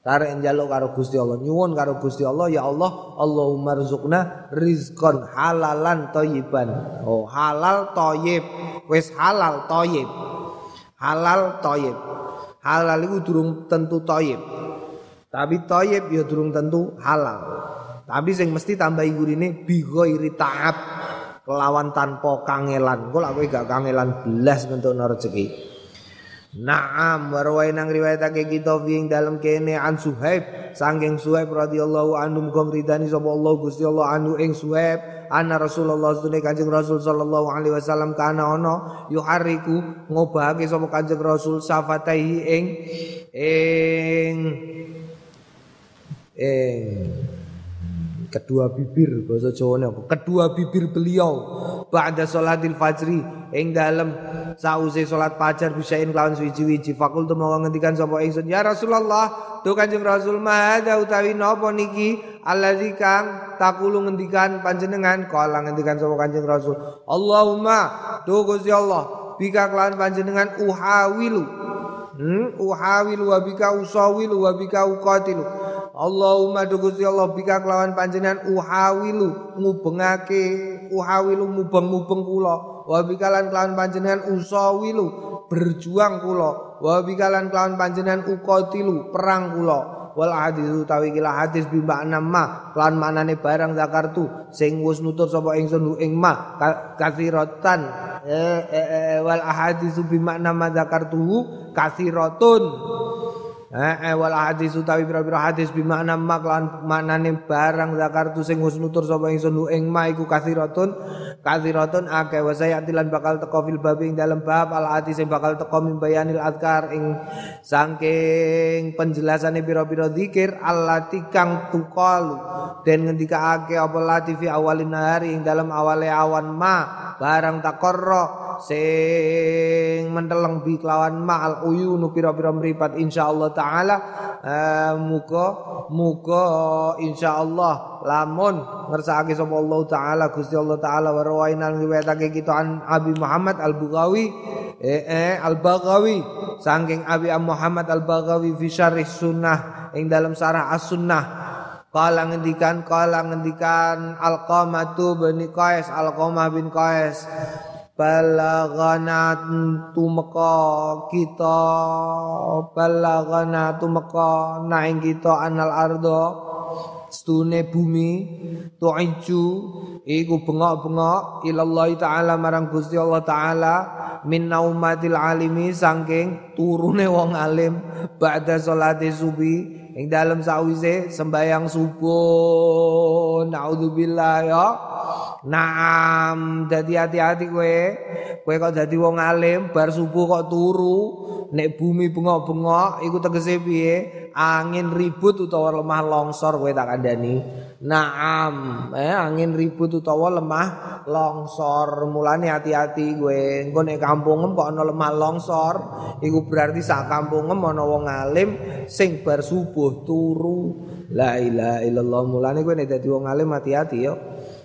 Kare njaluk karo Gusti Allah. Nyuwun karo Gusti Allah ya Allah, Allahumma rizqna rizqan halalan thayyiban. Oh, halal thayyib. Wis halal thayyib. Halal thayyib. Halal iku durung tentu thayyib. Tapi thayyib ya durung tentu halal. Tapi sing mesti tambahi gurine bi ghairi ta'ab kelawan tanpa kangelan. Kok lak kowe gak kangelan belas ngentukno rezeki. Naam warwai nang riwayatake kita ing dalam kene an Suhaib saking Suhaib radhiyallahu anhu muga ridani sapa Allah Gusti Allah anu ing Suhaib anna Rasulullah sunne Kanjeng Rasul sallallahu alaihi wasallam kana ana yuhariku ngobahake sapa Kanjeng Rasul safataihi ing ing ing kedua bibir bahasa Jawa apa? Kedua bibir beliau. Ba'da salatil fajri ing dalem sause salat fajar bisain lawan suwi-wiji fakul tu mau ngendikan sapa ingsun ya Rasulullah tu Kanjeng Rasul mahada utawi napa niki? Allazi kang takulu ngendikan panjenengan. Kala ngendikan sapa Kanjeng Rasul Allahumma tu Gusti Allah bika kelawan panjenengan uhawilu. Hmm uhawilu wa bika usawilu wa bika uqatilu Allahumma dugusti Allah bika kelawan panjenengan uhawilu ngubengake uhawilu mubeng-mubeng kula. Wa bikalan kelawan panjenengan usawilu berjuang kula. Wa bikalan kelawan panjenengan uqatilu perang kula. Wal hadis utawi kila hadis bi makna ma lan barang zakartu sing wis nutur sapa ingsun ing ma kasiratan eh, eh, eh, wal ahadis bi makna ma zakartu kasiratun Eh, eh wal hadis utawi pira-pira hadis bimakna mak lan maknane barang zakartu sing wis nutur sapa ingsun ing ma iku kathiratun kathiratun akeh. Wa sayatilan bakal teko fil bab ing dalem bab al hadis sing bakal teko min bayanil adkar ing saking penjelasane pira-pira zikir allati kang tuqalu. Den ngendikake apa lati fi awalin hari ing dalem awale awan ma barang takorro sing menteleng bi kelawan ma'al uyunu pira-pira mripat insyaallah taala uh, muga muga insyaallah lamun ngersakake sapa Allah taala Gusti Allah taala wa rawainal riwayatake kita an Abi Muhammad Al-Bughawi eh, eh Al-Baghawi saking Abi Muhammad Al-Baghawi fi syarih sunnah ing dalam sarah as-sunnah. Kala ngendikan, kala ngendikan Al-Qamatu bin Qais, Al-Qamah bin Qais balagana tumeka kita. Balagana tumeka naing kita anal ardo. Stune bumi. Tu'iju iku bengok-bengok. Ilallah taala marang Gusti Allah taala. Min naumatil alimi saking turune wong alim. Ba'da salati subi ing dalam sawise sembayang subuh naudzubillah ya Naam, jadi hati-hati kowe. Kowe kok dadi wong alim bar subuh kok turu, nek bumi bengok-bengok iku tegese piye? Angin ribut utawa lemah longsor kowe tak kandhani. Naam, eh angin ribut utawa lemah longsor. Mulane hati-hati kowe. Engko nek kampungem kok ana lemah longsor, iku berarti sak kampungem ana wong alim sing bar subuh turu. La ilaha illallah. Mulane kowe nek dadi wong alim hati-hati yo.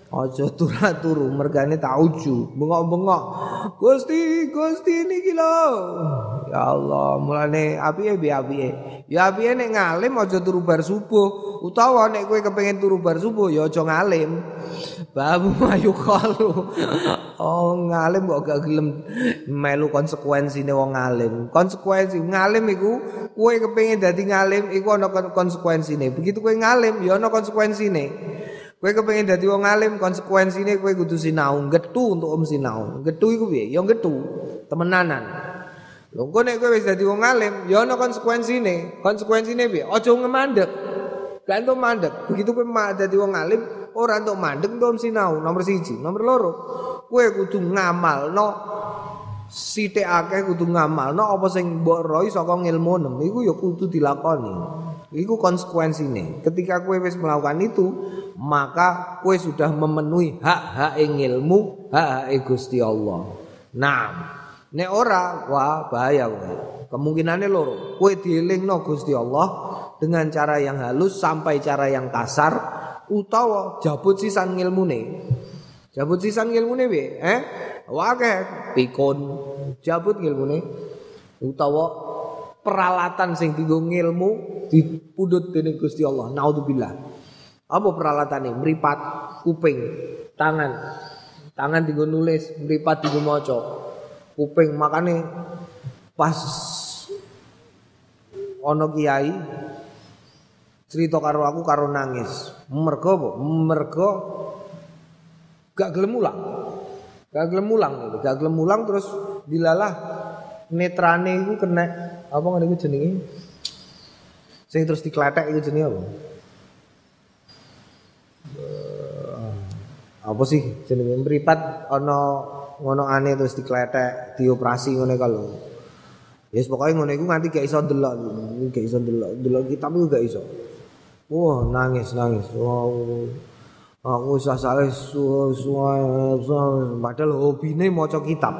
Aja turu-turu mergane tauju, bengok-bengok. Gusti, Gusti niki lho. Ya Allah, mulane apiye bi apiye. Ya apiye nek ngalim aja turu bar subuh, utawa nek kowe kepengin turu bar subuh ya aja ngalim. Babu [laughs] mayu kalu. Oh, ngalim kok gak gelem melu konsekuensine wong ngalim. Konsekuensi ngalim iku kowe kepengin dadi ngalim iku ana konsekuensine. Begitu kowe ngalim ya ana konsekuensine. Kowe kepengin dadi wong alim konsekuensine kowe kudu sinau, getu untuk om sinau. Getu iku piye? Ya getu, temenanan. Lho engko nek kowe wis dadi wong alim, ya ana konsekuensine. Konsekuensine piye? Aja ngemandek. Gak entuk mandek. Begitu kowe dadi wong alim, ora entuk mandek om sinau. Nomor siji, nomor loro. Kowe kudu ngamalno sithik akeh kudu ngamalno apa sing mbok roi saka ngilmu nem iku ya kudu dilakoni. Iku konsekuensine. Ketika kowe wis melakukan itu, maka kowe sudah memenuhi hak-hak ilmu, hak-hak Gusti Allah. Nah, nek ora wah bahaya kowe. Kemungkinannya loro. Kowe dielingno Gusti Allah dengan cara yang halus sampai cara yang kasar utawa jabut sisan ilmune. Jabut sisan ilmune piye? Eh? Wae pikun jabut ilmune utawa peralatan sing dienggo ngilmu dipundhut dening Gusti Allah. Naudzubillah. Apa peralatane? Mripat, kuping, tangan. Tangan dienggo nulis, mripat dienggo maca. Kuping makane pas ana kiai cerita karo aku karo nangis. Mergo apa? Mergo gak gelem mulang. Gak gelem mulang, gak gelem mulang terus dilalah netrane iku kena apa ngene iku jenenge? Sing terus dikletek iku jenenge apa? Uh, apa sih jenenge mripat ana ngono ane terus dikletek, dioperasi ngene kalau. Ya yes, pokoknya ngono iku nganti gak iso delok, gak iso delok, delok kitab iku gak iso. Wah, nangis nangis. Wow. Aku sasale suwe-suwe padahal hobine maca kitab.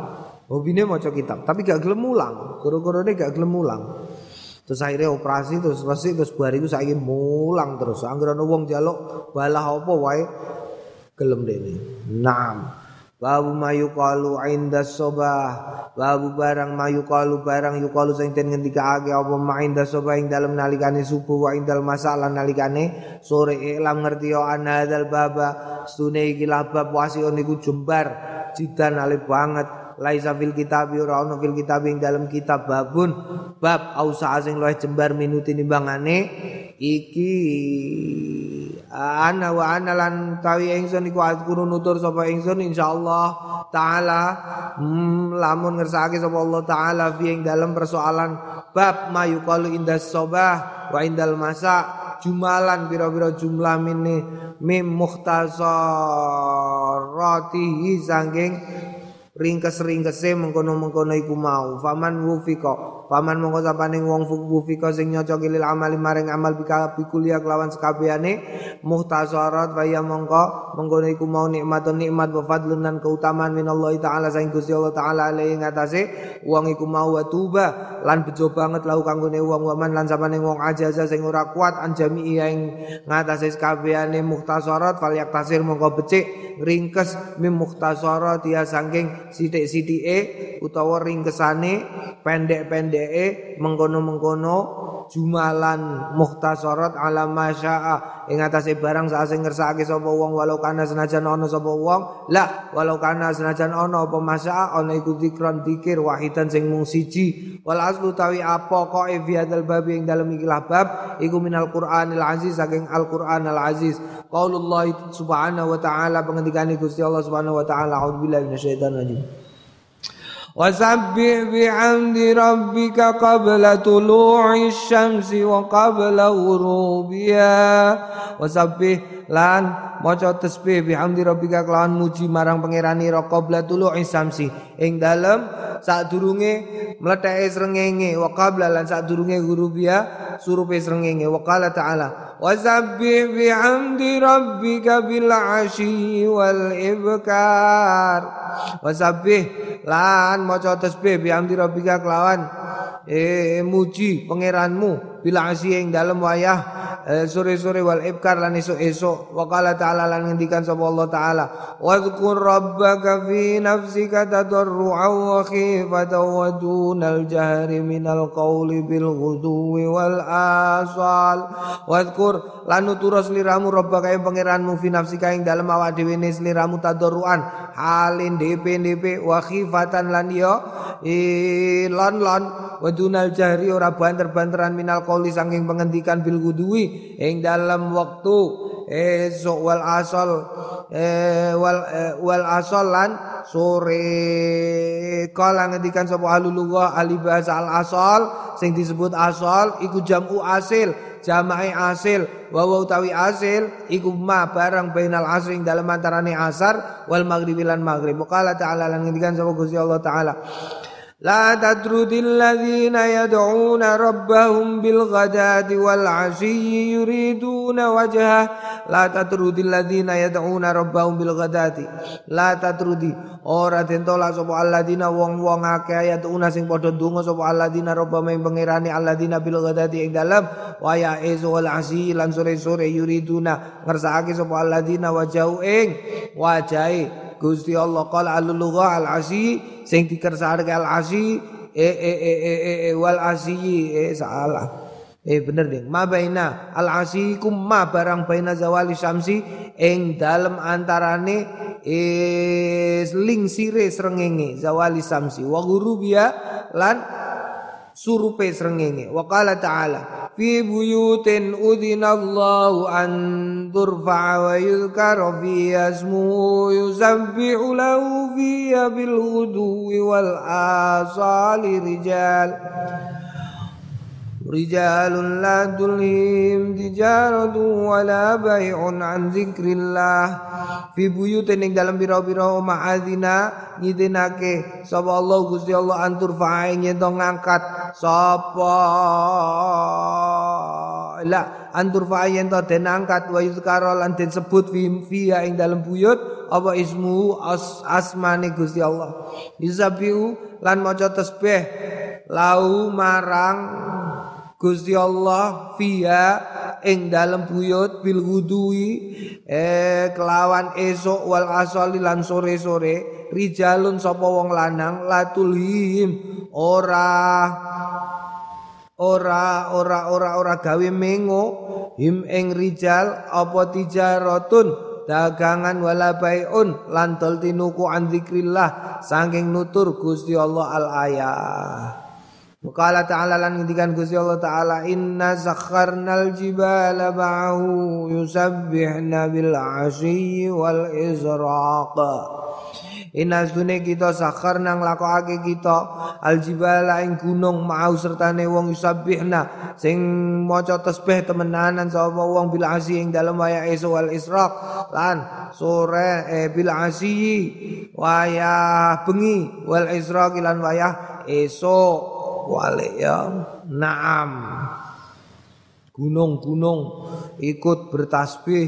Hobine maca kitab, tapi gak gelem mulang. Goro-gorone gak gelem mulang. Terus akhirnya operasi terus pasti terus bariku saiki mulang terus. Angger ana wong njaluk balah apa wae gelem dene. Naam. Babu mayu kalu inda sobah. Babu barang mayu kalu barang yukalu sing den ngendikake apa ma inda sobah ing dalem nalikane subuh wa indal masalah nalikane sore. Ilam ngerti yo anadal baba. Stune iki bab wasiun niku jembar. Jidan alif banget. Laisa fil kitab ora ono fil kitab ing dalam kitab babun. Bab ausa sing luwih jembar minuti nimbangane iki ana wa ana lan tawi ingsun iku kudu nutur sapa ingsun insyaallah taala hmm, lamun ngersake sapa Allah taala fi ing dalam persoalan bab mayuqalu indas sobah wa indal masa jumalan biro-biro jumlah mini mim mukhtasaratihi sangking ringkes-ringkese mengkono-mengkono iku mau. Faman wufika faman mongko sapane wong wufika sing nyocoki lil amali maring amal bika bikulia kelawan sekabehane muhtasarat wa ya mongko mengkono iku mau nikmatun nikmat wa fadlun lan keutamaan minallah taala sing Gusti Allah taala alaihi ngatasé wong iku mau wa tuba lan bejo banget lau kanggone wong waman lan sapane wong ajaza sing ora kuat anjami ing ngatasé sekabehane muhtasarat fal yaktasir mongko becik ringkes mim muhtasarat ya saking sithik-sithike utawa ringkesane pendek-pendek dheke mengkono-mengkono jumalan mukhtasarat ala masya'a. Ing atase barang sak sing ngersakake sapa wong walau kana senajan ana sapa wong. La walau kana senajan ana apa masya'a ana iku zikron dikir wahidan sing mung siji. Wal aslu tawi apa kok fi hadzal bab ing dalem iki bab iku minal qur'anil aziz saking al qur'an al aziz. Qaulullah subhanahu wa ta'ala pengendikane Gusti Allah subhanahu wa ta'ala a'udzubillahi minasyaitonir rajim وسبح بحمد ربك قبل طلوع الشمس وقبل غروبها وسبح lan maca tasbih bihamdi rabbika kelawan muji marang pangerani ra qabla tulu'i samsi ing dalem sadurunge mletheke srengenge wa qabla lan sadurunge gurubia surupe srengenge wa qala ta'ala wasabbih bihamdi rabbika bil asyi wal ibkar. Wasabbih lan maca tasbih bihamdi rabbika kelawan eh muji pangeranmu bila asyi ing dalem wayah sore-sore wal ibkar lan esuk-esuk. Wa qala ta'ala lan ngendikan sapa Allah taala wadhkur rabbaka fi nafsika tadarruan wa khifatan wa dunal jahri minal qawli bil ghudwi wal asal. Wadhkur lan nuturus liramu rabbaka ing pangeranmu fi nafsika ing dalem awak dhewe ne sliramu tadarruan. Halin dp-dp wa khifatan lan yo lan lan wa dunal jahri ora banter-banteran minal qawli saking pengendikan bil ghudwi ing dalam waktu esok wal asal eh, wal eh, wal asal lan sore. Kala ngendikan sapa ahli lugah ahli bahasa al asal sing disebut asal iku jamu asil jama'i asil wa wa utawi asil iku ma barang bainal asr ing dalem antarane asar wal maghribi lan maghrib. Ta'ala lan ngendikan sapa Gusti Allah taala لا تطرد الذين يدعون ربهم بالغداة والعشي يريدون وجهه لا تطرد الذين يدعون ربهم بالغداة لا تطرد ora den tolak sapa alladzina wong-wong akeh ayatuna sing padha donga sapa alladzina rabbahum ing pangerane alladzina bil ghadati ing dalem waya ezu wal asi lan sore-sore yuriduna ngersakake sapa alladzina wajau ing wajahe Gusti Allah qala al-lugha al-asi sing dikersake al-asi e e e e e, e wal asi e salah Eh bener ding. Ma baina al asikum ma barang baina zawali syamsi ing dalem antarane is ling sire srengenge zawali samsi wa ghurubia lan surupe srengenge wa qala ta'ala fi buyutin udinallahu an turfa wa yuzkar fi asmu yusabbihu lahu fiha bil wal asali rijal رجال لا تلهم تجارة ولا بيع عن ذكر الله في بيوت ning dalam biro-biro omah adina ngidinake sapa Allah Gusti Allah antur fae yen ngangkat sapa la antur fae yen den angkat wa yuzkara lan den sebut fi fiha ing dalam buyut apa ismu as, asmane Gusti Allah yusabihu lan maca tasbih lau marang Gusti Allah fiha ing dalam buyut bil wudui eh kelawan esok wal asali lan sore-sore rijalun sapa wong lanang latulhim ora ora ora ora ora gawe mengo him ing rijal apa tijaratun dagangan wala baiun lan tinuku an zikrillah saking nutur Gusti Allah al ayah Qala ta'ala lan ngendikan Gusti Allah taala inna sakharnal jibala ba'hu yusabbihna bil asyi wal izraq. Inna sune kita sakhar nang lakokake kita aljibala ing gunung mau sertane wong yusabbihna sing maca tasbih temenanan sapa wong bil asyi ing dalem waya esuk wal israq lan sore eh, bil asyi waya bengi wal israq lan waya esuk wale ya. Naam. Gunung-gunung ikut bertasbih.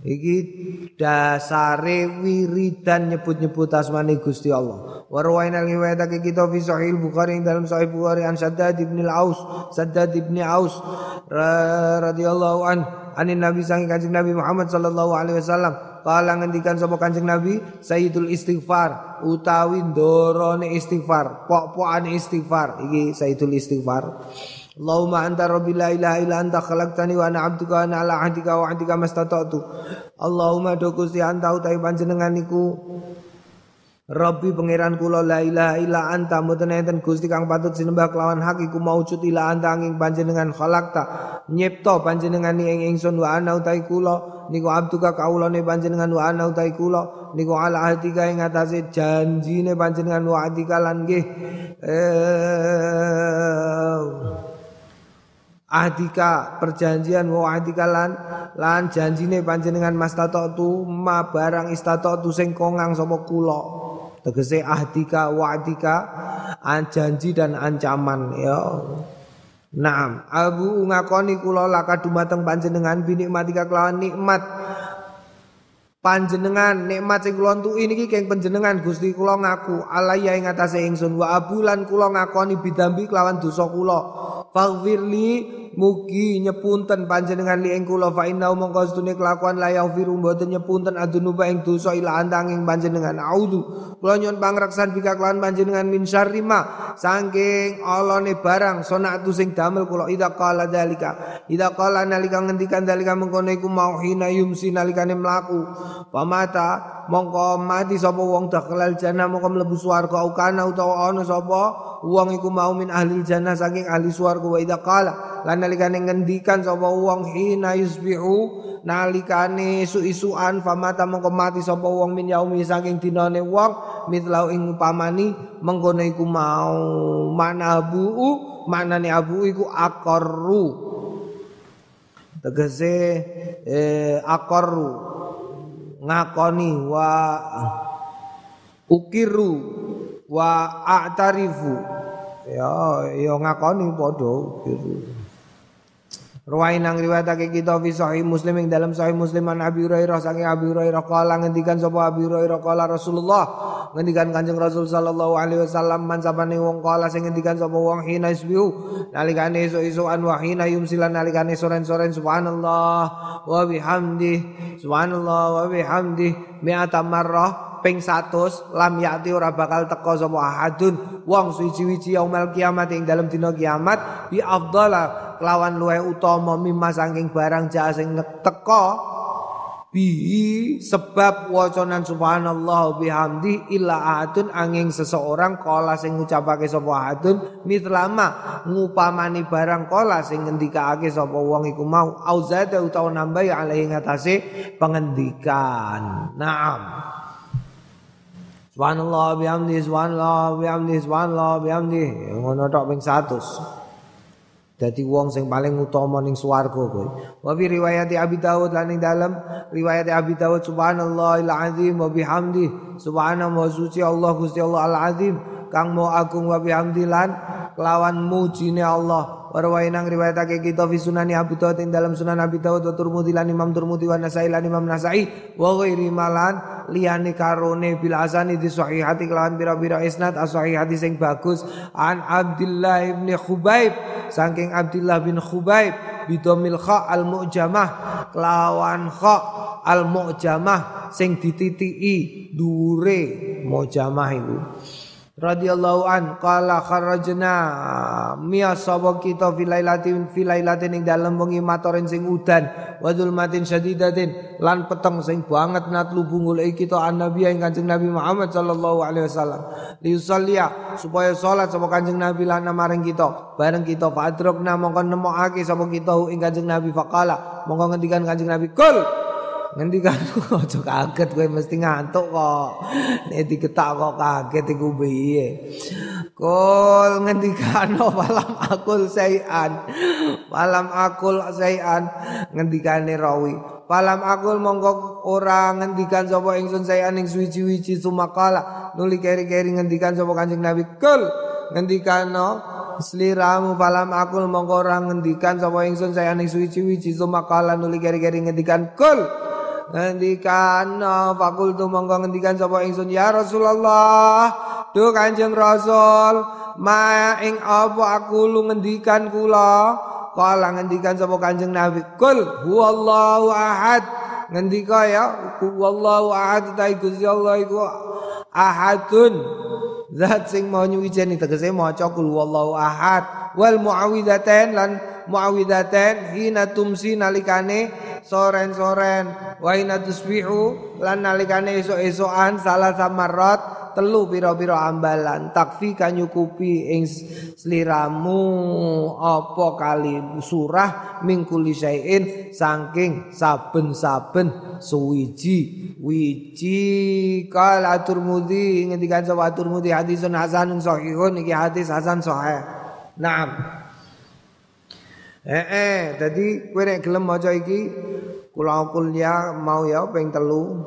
Iki dasare wiridan nyebut-nyebut asmani Gusti Allah. Wa rawaina riwayatake kita fi sahih Bukhari dalam sahih Bukhari an Saddad bin Al-Aus, Saddad bin Aus radhiyallahu an anin Nabi sangi kanjeng Nabi Muhammad sallallahu alaihi wasallam kala ngendikan sapa Kanjeng Nabi Sayyidul istighfar utawi ndorone istighfar pok-pokane istighfar. Iki Sayyidul istighfar. Allahumma anta rabbi la ilaha illa anta khalaqtani wa ana 'abduka wa ana 'ala 'ahdika wa 'ahdika mastata'tu Allahumma do anta utawi panjenengan iku Rabbi pangeran kula la ilaha illa anta mboten enten Gusti kang patut sinembah kelawan hak iku maujud ila anta angin panjenengan khalaqta nyipta panjenengan ing ingsun wa ana utahi kula niku abduka kaulane panjenengan wa ana utahi kula niku ala ahdika ing atase janjine panjenengan wa adika lan nggih. Eh, ahdika perjanjian wa ahdika lan lan janjine panjenengan mas tu ma barang tu sing kongang sapa kula tegese ahdika wa'dika janji dan ancaman ya. Naam, Abu ngakoni kula laka dumateng panjenengan binikmatika kelawan nikmat. Panjenengan nikmat sing kula entuki niki keng panjenengan Gusti kula ngaku. Alaya ing atase ingsun wa abulan kula ngakoni bidambi kelawan dosa kula. Faghfirli mugi nyepunten panjenengan li ing kula fa inna mongko sedune kelakuan la yaghfiru mboten nyepunten adunuba ing dosa ila andanging panjenengan. Audu kula nyuwun pangreksan bika kelawan panjenengan min syarri ma saking alone barang sonatu sing damel kula. Ida qala dalika ida qala nalika ngendikan dalika mengkono iku mau hina yumsi nalikane mlaku. Pamata mongko mati sapa wong dakhalal jannah mongko mlebu swarga ukana utawa ana sapa wong iku mau min ahli jannah saking ahli swarga. Wa idza qala nalikane ngendikan sapa wong hina yusbihu nalikane isu-isuan famata mongko mati sapa wong min yaumi saking dinane wong mitlau ing upamani mengkono iku mau. Manabu manane abu iku akarru tegese eh, akarru ngakoni wa ukiru wa a'tarifu. Ya ya ngakoni padha gitu Ruwai nang riwayatake kita fi sahih Muslim ing dalam sahih Muslim an Abi Hurairah saking Abi Hurairah kala ngendikan sapa Abi Hurairah kala Rasulullah ngendikan Kanjeng Rasul sallallahu alaihi wasallam man sapane wong kala sing ngendikan sapa wong hina isbihu nalikane esuk-esukan wa hina yumsilan nalikane soren-soren subhanallah wa bihamdi subhanallah wa bihamdi mi'ata marrah ping 100 lam yati ora bakal teko sapa ahadun. Wong suci-suci yaumul kiamat ing dalam dina kiamat bi afdala kelawan luwe utama mimma saking barang jaha sing teko bi sebab wacanan subhanallah bihamdi illa ahadun angin seseorang kala sing ngucapake sapa ahadun mitlama ngupamani barang kala sing ngendikake sapa wong iku mau. Auzada utawa nambah ya alaihi ngatasé pengendikan. Naam Subhanallah bihamdi subhanallah bihamdi subhanallah bihamdi ngono tok ping 100. Dadi wong sing paling utama ning swarga kowe. Wa fi riwayat Abi Dawud lan ing dalem riwayat Abi Dawud subhanallah azim wa bihamdi subhanallah suci Allah Gusti Allah al azim kang mau agung wa bihamdi lan kelawan mujine Allah Warwai nang riwayatake kita fi sunani Abu Dawud ing dalam sunan Abi Dawud wa Turmudi lan Imam Turmudi wa Nasai lan Imam Nasai wa ghairi malan liyane karone bil asani di sahihati kelawan bira-bira isnad as sahihati sing bagus. An Abdullah bin Khubaib saking Abdullah bin Khubaib bidomil kha al mu'jamah kelawan kha al mu'jamah sing dititiki dure mu'jamah iku radhiyallahu an qala kharajna miya sapa kita filailatin filailatin ing dalem wengi matoren sing udan wa zulmatin syadidatin lan peteng sing banget natlu bungul kita an nabi ing kanjeng nabi Muhammad sallallahu alaihi wasallam. Liusallia supaya salat sapa kanjeng nabi lan maring kita. Bareng kita fadrokna mongko nemokake sapa kita ing kanjeng nabi faqala mongko ngendikan kanjeng nabi kul ngendikan [laughs] aja kaget kowe mesti ngantuk kok. Nek diketak kok kaget iku piye? Kul ngendikan malam [laughs] akul sayan malam akul sayan ngendikane rawi. Palam akul mongko ora ngendikan sapa ingsun sayan ing suwi-suwi sumakala. Nuli keri-keri ngendikan sapa Kanjeng Nabi. Kul ngendikan no sliramu. Palam akul mongko ora ngendikan sapa ingsun sayan ing suwi-suwi sumakala. Nuli keri-keri ngendikan kul ngendikan fakultu monggo ngendikan sapa ingsun ya Rasulullah. Duh Kanjeng Rasul ma ing apa aku lu ngendikan kula? Kala ngendikan sapa Kanjeng Nabi. Kul huwallahu ahad. Ngendika ya wallahu ahad ta Gusti Allah iku ahadun. Zat sing mau nyuwijeni tegese maca kul wallahu ahad. Wal muawwidzatain lan muawwidzatain hina tumsi nalikane soren-soren. Wa hina tusbihu lan nalikane esuk-esukan salah samarat telu pira-pira ambalan. Takfi kanyukupi ing sliramu apa kali surah mingkuli syai'in saking saben-saben suwiji. Wiji kala turmudi ngendikan sapa turmudi hadisun hasanun sahihun iki hadis hasan sahih. Naam Eh eh tadi kowe nek gelem maca iki kula kuliah mau ya ping telu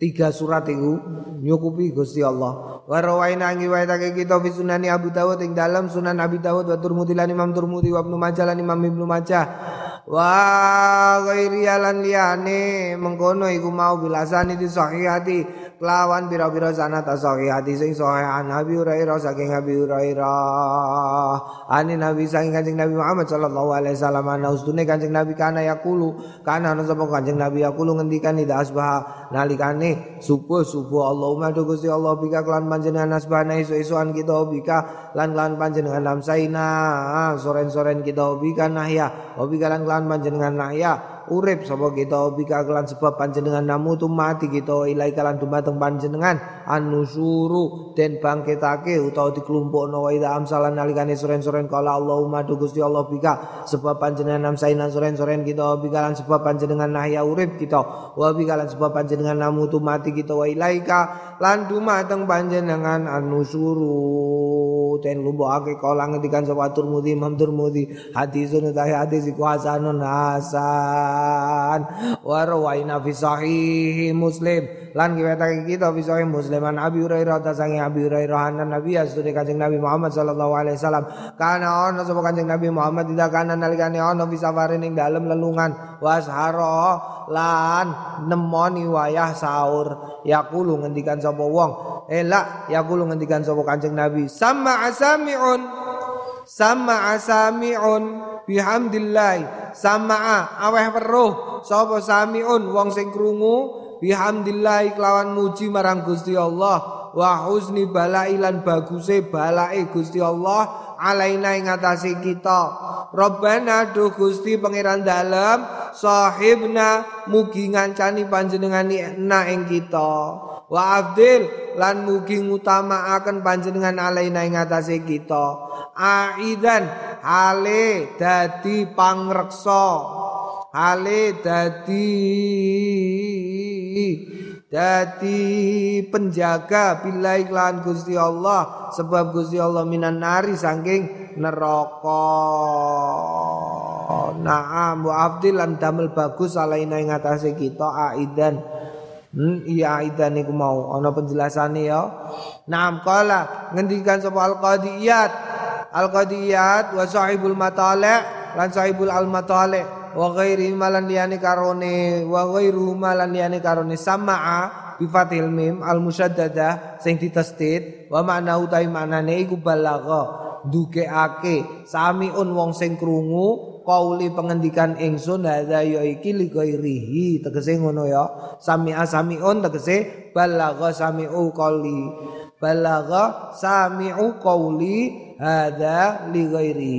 tiga surat itu nyukupi Gusti Allah. Wa rawaina ngiwaitake kita fi sunani Abu Dawud ing dalam Sunan Abi Dawud wa Turmudi lan Imam Turmudi wa Ibnu Majah lan Imam Ibnu Majah. Wa ghairi lan liyane mengkono iku mau bilasani di sahihati kelawan bira-bira sanad hadis sing sahih an Abi Hurairah saking Abi Hurairah. Ani Nabi saking Kanjeng Nabi Muhammad sallallahu alaihi wasallam ana ustune Kanjeng Nabi kana yaqulu kana ana sapa Kanjeng Nabi yaqulu ngendikan ida asbah nalikane subuh subuh Allahumma do Gusti Allah bika kelan panjenengan asbahna isu-isuan kita bika lan lan panjenengan lamsaina soren-soren kita bika nahya bika lan lan panjenengan nahya urip sapa kita? Bika kelan sebab panjenengan namu tu mati kita. Ilai kalan dumateng panjenengan. Anusuru den bangkitake utawa dikelompokno wa ida amsalan nalikane soren-soren kala Allahumma du Gusti Allah bika. Sebab panjenengan namsaina soren-soren kita. Bika lan sebab panjenengan nahya urip kita. Wa bika lan sebab panjenengan namu tu mati kita. Wa ilaika lan dumateng panjenengan anusuru. Den lumbokake kala ngendikan sapa Turmudi Imam Turmudi hadisun utahe hadis iku hasanun hasan Hasan wa rawaina fi sahih Muslim. Lan kiwetake kita fi sahih Muslim. An Abi Hurairah ta sange Abi Hurairah an Nabi asune Kanjeng Nabi Muhammad sallallahu alaihi wasallam. Kana ono sapa Kanjeng Nabi Muhammad tidak kana nalikane ono fi safarin ing dalem lelungan. Washaro lan nemoni wayah sahur. Yaqulu ngendikan sapa wong. Elak yaqulu ngendikan sapa Kanjeng Nabi. Sama asamiun sama asamiun bihamdillah. Samaa aweh weruh. Sapa samiun wong sing krungu bihamdillah kelawan muji marang Gusti Allah. Wa husni balai lan baguse balai Gusti Allah alaina ing atase kita. Rabbana duh Gusti pangeran dalem sahibna mugi ngancani panjenengan na ing kita wa abdil lan mugi ngutamaaken panjenengan alaina ing atase kita. Aidan hale dadi pangreksa. Hale dadi dadi penjaga bila iklan Gusti Allah. Sebab Gusti Allah minan nari saking neraka. Naam wa afdilan damel bagus alaina ing atase kita aidan Hmm, iya aidan niku mau. Ana penjelasane ya. Naam qala. Ngendikan sapa al-qadiyat. Al-qadiyat wa sahibul matali' lan sahibul al-matali' wa ghairi malan liyane karone wa ghairu malan liyane karone. Samaa bi fathil mim al musyaddadah sing ditasdid wa makna utawi maknane iku balagha. Dukeake samiun wong sing krungu kauli pengendikan ingsun hadza ya iki li ghairihi. Tegese ngono ya. Sami'a samiun tegese balagha sami'u qauli balagha sami'u qauli hadza li ghairi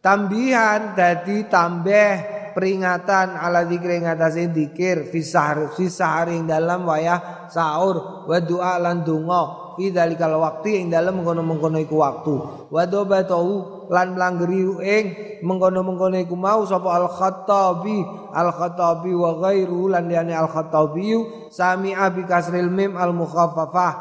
tambihan dadi tambah peringatan ala zikri ngatasi zikir fi sahar fi saharing dalam wayah sahur. Wa doa lan donga fi dalikal waktu ing dalam mengkono-mengkono iku waktu. Wa dobatahu lan mlanggeri ing mengkono-mengkono iku mau sapa al khattabi al khattabi wa ghairu lan liyane al khattabi sami'a bi kasril mim al mukhaffafah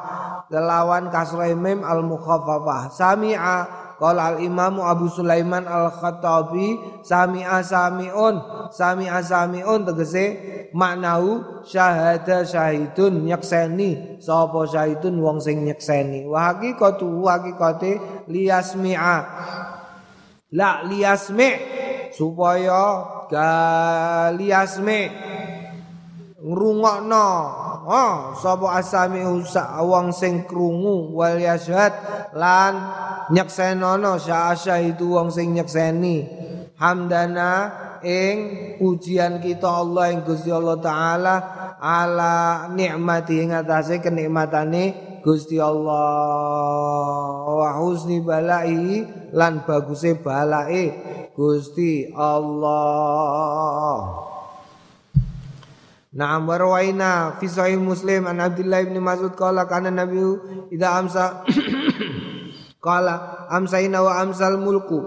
lawan kasrai mim al mukhaffafah sami'a qala al imam Abu Sulaiman al Khattabi sami'a samiun sami'a samiun tegese maknau syahada syahidun nyekseni. Sapa syahidun wong sing nyekseni? Wa haqiqatu haqiqate liyasmi'a la liyasmi supaya ga liyasmi ngrungokno. Oh sapa asami wong sing krungu wal yashhad lan nyeksenono syasya itu wong sing nyekseni. Hamdana ing pujian kita Allah ing Gusti Allah taala ala nikmati ing atase kenikmatane Gusti Allah wa husni balai lan baguse balai. Gusti Allah. Naam warwaina fi sahih Muslim an Abdullah bin Mas'ud qala kana Nabi idza amsa [coughs] qala amsaina wa amsal mulku.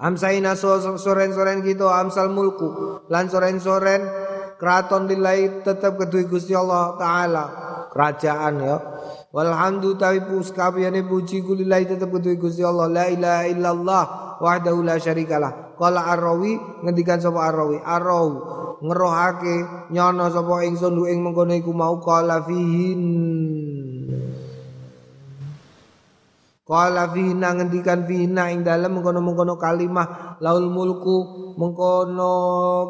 Amsaina soren-soren gitu amsal mulku. Lan soren-soren keraton lillahi tetap kedui Gusti Allah taala kerajaan ya. Walhamdu tawi puskabiyane puji kulillahi tetap kedui Gusti Allah. La ilaha illallah wahdahu la syarikalah. Qala ar-rawi ngendikan sapa ar-rawi? Ar-rawi ngerohake nyono sapa ingsun ing mengkono iku mau qala fihin Qala fihna ngendikan fihna ing dalem mengkono-mengkono kalimah laul mulku. Mengkono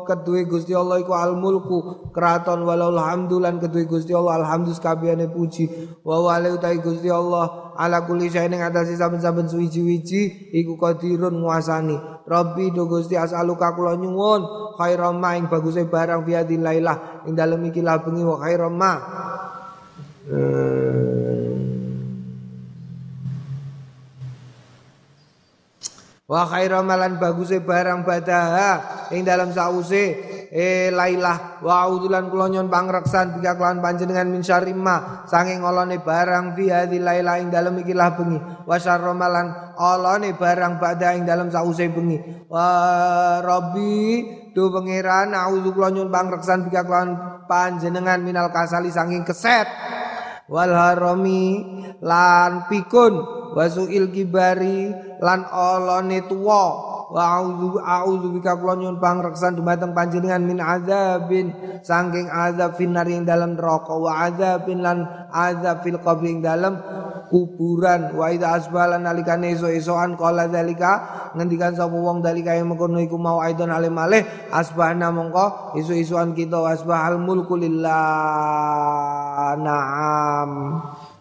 kedue Gusti Allah iku al mulku. Keraton walau hamdulan kedue Gusti Allah alhamdulillah kabehane puji. Wa utai Gusti Allah ala kulli syai'in ing atase saben-saben suwiji-wiji iku qadirun nguasani. Rabbi do Gusti as'aluka kula nyuwun. Khairam ing baguse barang fi lailah. Ing dalem iki lah bengi wa khairam hmm. Wa khairu malan baguse barang badaha ing dalam sause. Eh lailah. Wa audulan kula nyon pangreksan bika kelawan panjenengan min syarima saking olone barang fi hadhi lailah ing dalam iki lah bengi. Wa syarru malan olone barang badha ing dalam sause bengi. Wa rabbi do pangeran auzu kula nyon pangreksan bika kelawan panjenengan minal kasali saking keset wal harami lan pikun. Wasuil kibari lan olone tuwa wa a'udzu a'udzu bika kula nyuwun pangreksan dumateng panjenengan min azabin saking azab finar ing dalam neraka wa azabin lan azab fil qabri ing dalam kuburan. Wa idza asbala nalikane iso-isoan qala zalika ngendikan sapa wong dalika yang mengkono iku mau aidon alim malih asbahna mongko iso-isoan kita asbahal mulku lillah. Na'am.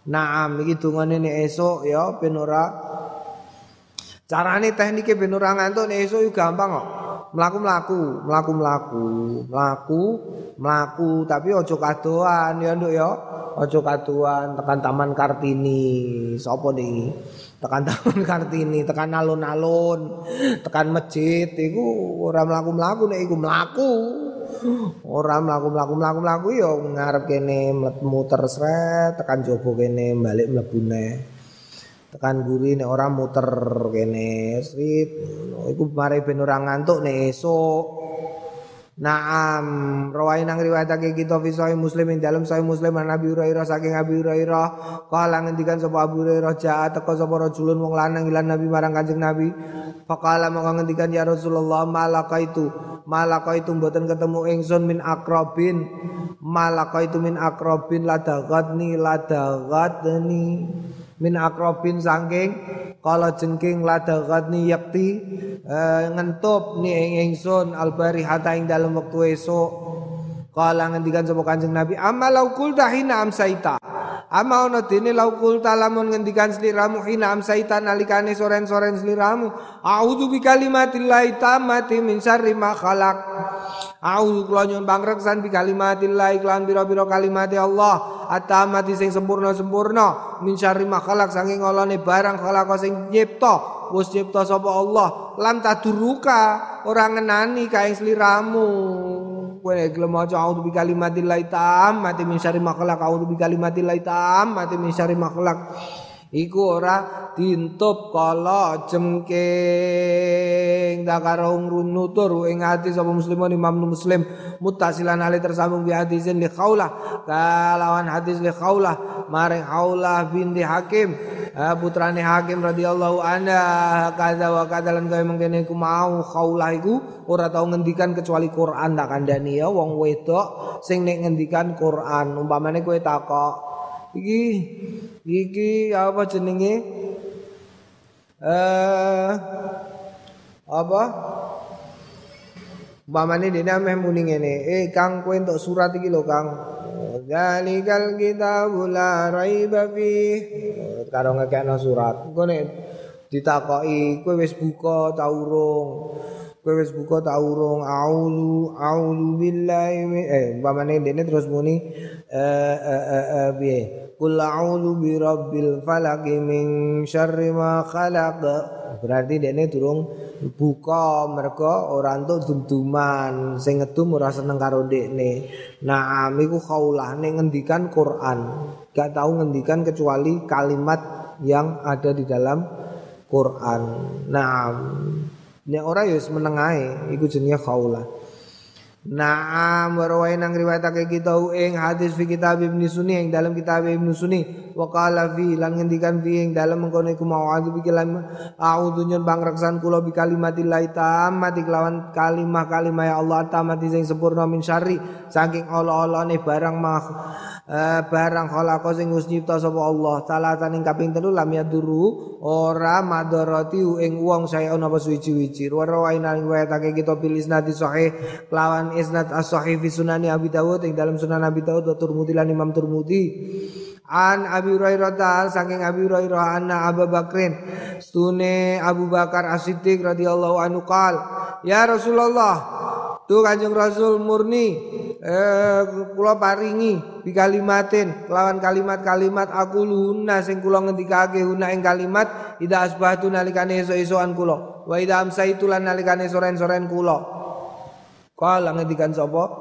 Naam iki dungane esuk ya ben ora Carane teknike ben ora ngantuk nek esuk gampang kok. Mlaku-mlaku, mlaku-mlaku, mlaku, mlaku tapi aja kadoan ya nduk ya. Aja kadoan tekan Taman Kartini. Sopo niki? Tekan [laughs] Taman Kartini, tekan alun-alun, tekan masjid iku ora mlaku-mlaku nek iku mlaku. Ora mlaku-mlaku mlaku-mlaku ya ngarep kene muter sret tekan jowo kene balik mlebu Tekan guri nek ora muter kene srit. Iku mare ben ora ngantuk nek esuk. Naam rawai nang riwayatake kita fi sahih Muslim ing dalam sahih Muslim Nabi Hurairah saking Abi Hurairah kala ngendikan sapa Abu Hurairah ja'a teko sapa rajulun wong lanang ilan Nabi marang Kanjeng Nabi faqala maka ngendikan ya Rasulullah malaka itu malaka itu mboten ketemu ingsun min akrabin malaka itu min akrabin ladagatni ladagatni min akrobin sangking kala jengking ladagatni yakti uh, ngentup ni ing ingsun albari hata ing dalam waktu esok kala ngendikan sapa kanjeng nabi amalau kulta hina amsaita ama ono dene laukul talamun ngendikan sliramu hina amsaita nalikane soren-soren sliramu a'udzu bi kalimatillahi tammati min syarri ma khalaq a'udzu kula nyuwun pangreksan bi kalimatillahi lan pira-pira kalimat Allah. Atamati sing sempurna-sempurna min syarri makhluk saking olone barang khalaq sing nyipta. Wis nyipta sapa Allah? Lam taduruka ora ngenani kae sliramu. Kowe gelem maca a'udzu bi kalimatillahi tammati min syarri makhluk a'udzu bi kalimatillahi tammati min syarri makhluk iku ora dintup kala jengking dakaro nutur ing ati sapa muslimun imam muslim. Muttasilan ali tersambung bi hadisin li khaulah. Kalawan hadis li khaulah. Maring khaulah binti hakim. Putrane hakim radhiyallahu anha. Kadza wa kadza lan gawe mengkene iku mau khaulah iku ora tau ngendikan kecuali Quran tak kandhani ya wong wedok sing nek ngendikan Quran. Umpamane kowe takok iki iki apa jenenge eh apa Bamane dene ameh muni ngene, eh Kang kowe entuk surat iki lho Kang. Zalikal kitabul la raiba fi. Karo ngekekno surat. Engko nek ditakoki kowe wis buka ta urung? Kowe wis buka ta urung a'udzu a'udzu billahi eh umpamane dene terus muni eh eh eh piye Qul a'udzu birabbil falaq min syarri ma khalaq. Berarti dene durung buka mergo ora entuk dum-duman, sing ngedum ora seneng karo dekne. Nah, iku ning ngendikan Quran. Gak tahu ngendikan kecuali kalimat yang ada di dalam Quran. Nah, nek ora ya wis meneng ae, iku jenenge khaulah. Naam warawai nang riwayatake kita ing hadis fi kitab Ibnu Sunni ing dalam kitab Ibnu Sunni. Wa qala fi lan ngendikan fi ing dalam mengkono iku mau'adzu bi kalam a'udzu nyun pangreksan kula bi kalimatillahi tammati kelawan kalimah-kalimah ya Allah tammati sing sempurna min syarri saking ala-alane barang mah uh, barang khalaqa sing wis nyipta sapa Allah. Salatan ing kaping telu lam yaduru ora madarati ing wong saya ana apa suwi-wiji warawai nang riwayatake kita pilih nadi sahih kelawan isnad as-sahih fi sunani Abi Dawud ing dalam sunan Abi Dawud wa Turmudi lan Imam Turmudi An Abi Hurairah ta'al saking Abi Hurairah anna Abu Bakrin stune Abu Bakar As-Siddiq radhiyallahu anhu qal ya Rasulullah Tuh Kanjeng Rasul murni eh kula paringi di kalimatin kelawan kalimat-kalimat aku luna sing kula ngendikake una ing kalimat ida asbahtu nalikane esuk-esukan kula wa ida amsaitu lan nalikane soren-soren kula Kala ngendikan sapa?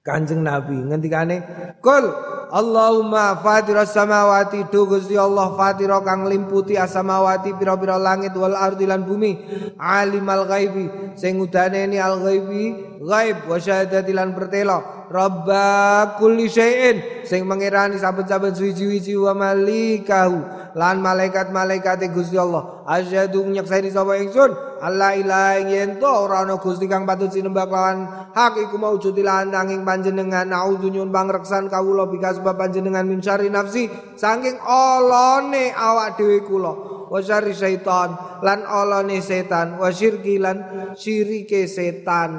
Kanjeng Nabi ngendikane, "Kul Allahumma fatiras samawati du Gusti Allah fatira kang limputi as-samawati pira-pira langit wal ardi lan bumi. Alimal ghaibi sing udaneni al ghaibi ghaib wa syahadati lan pertelo rabba kulli syai'in sing mengirani saben-saben suci-suci wa malikahu lan malaikat-malaikat Gusti Allah. Asyhadu nyaksani sapa ingsun? Allah ilaha yen to ora ana Gusti kang patut sinembah kelawan hak iku maujud lan nanging panjenengan. Nyun pangreksan kawula bika sebab panjenengan min syari nafsi saking olone awak dhewe kula. Wa syari syaitan lan olone setan. Wa syirki lan syirike setan.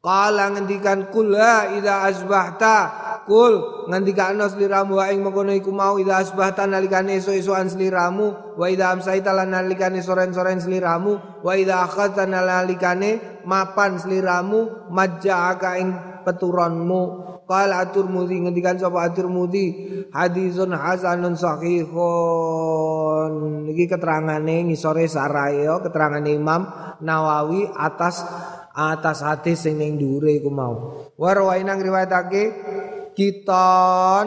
Kala ngendikan kula ida asbahta. Kul ngendikane sliramu wa ing mengkono iku mau ida asbahta nalikane esuk-esukan sliramu wa ida amsaita lan nalikane soren-soren sliramu wa ida akhadta nalikane mapan sliramu majja'aka ing peturonmu Qala At-Tirmidzi ngendikan sapa At-Tirmidzi hadisun hasanun sahihun iki keterangane ngisore sarayo keterangane Imam Nawawi atas atas hadis sing ning dhuwure iku mau. Wa rawainang riwayatake kita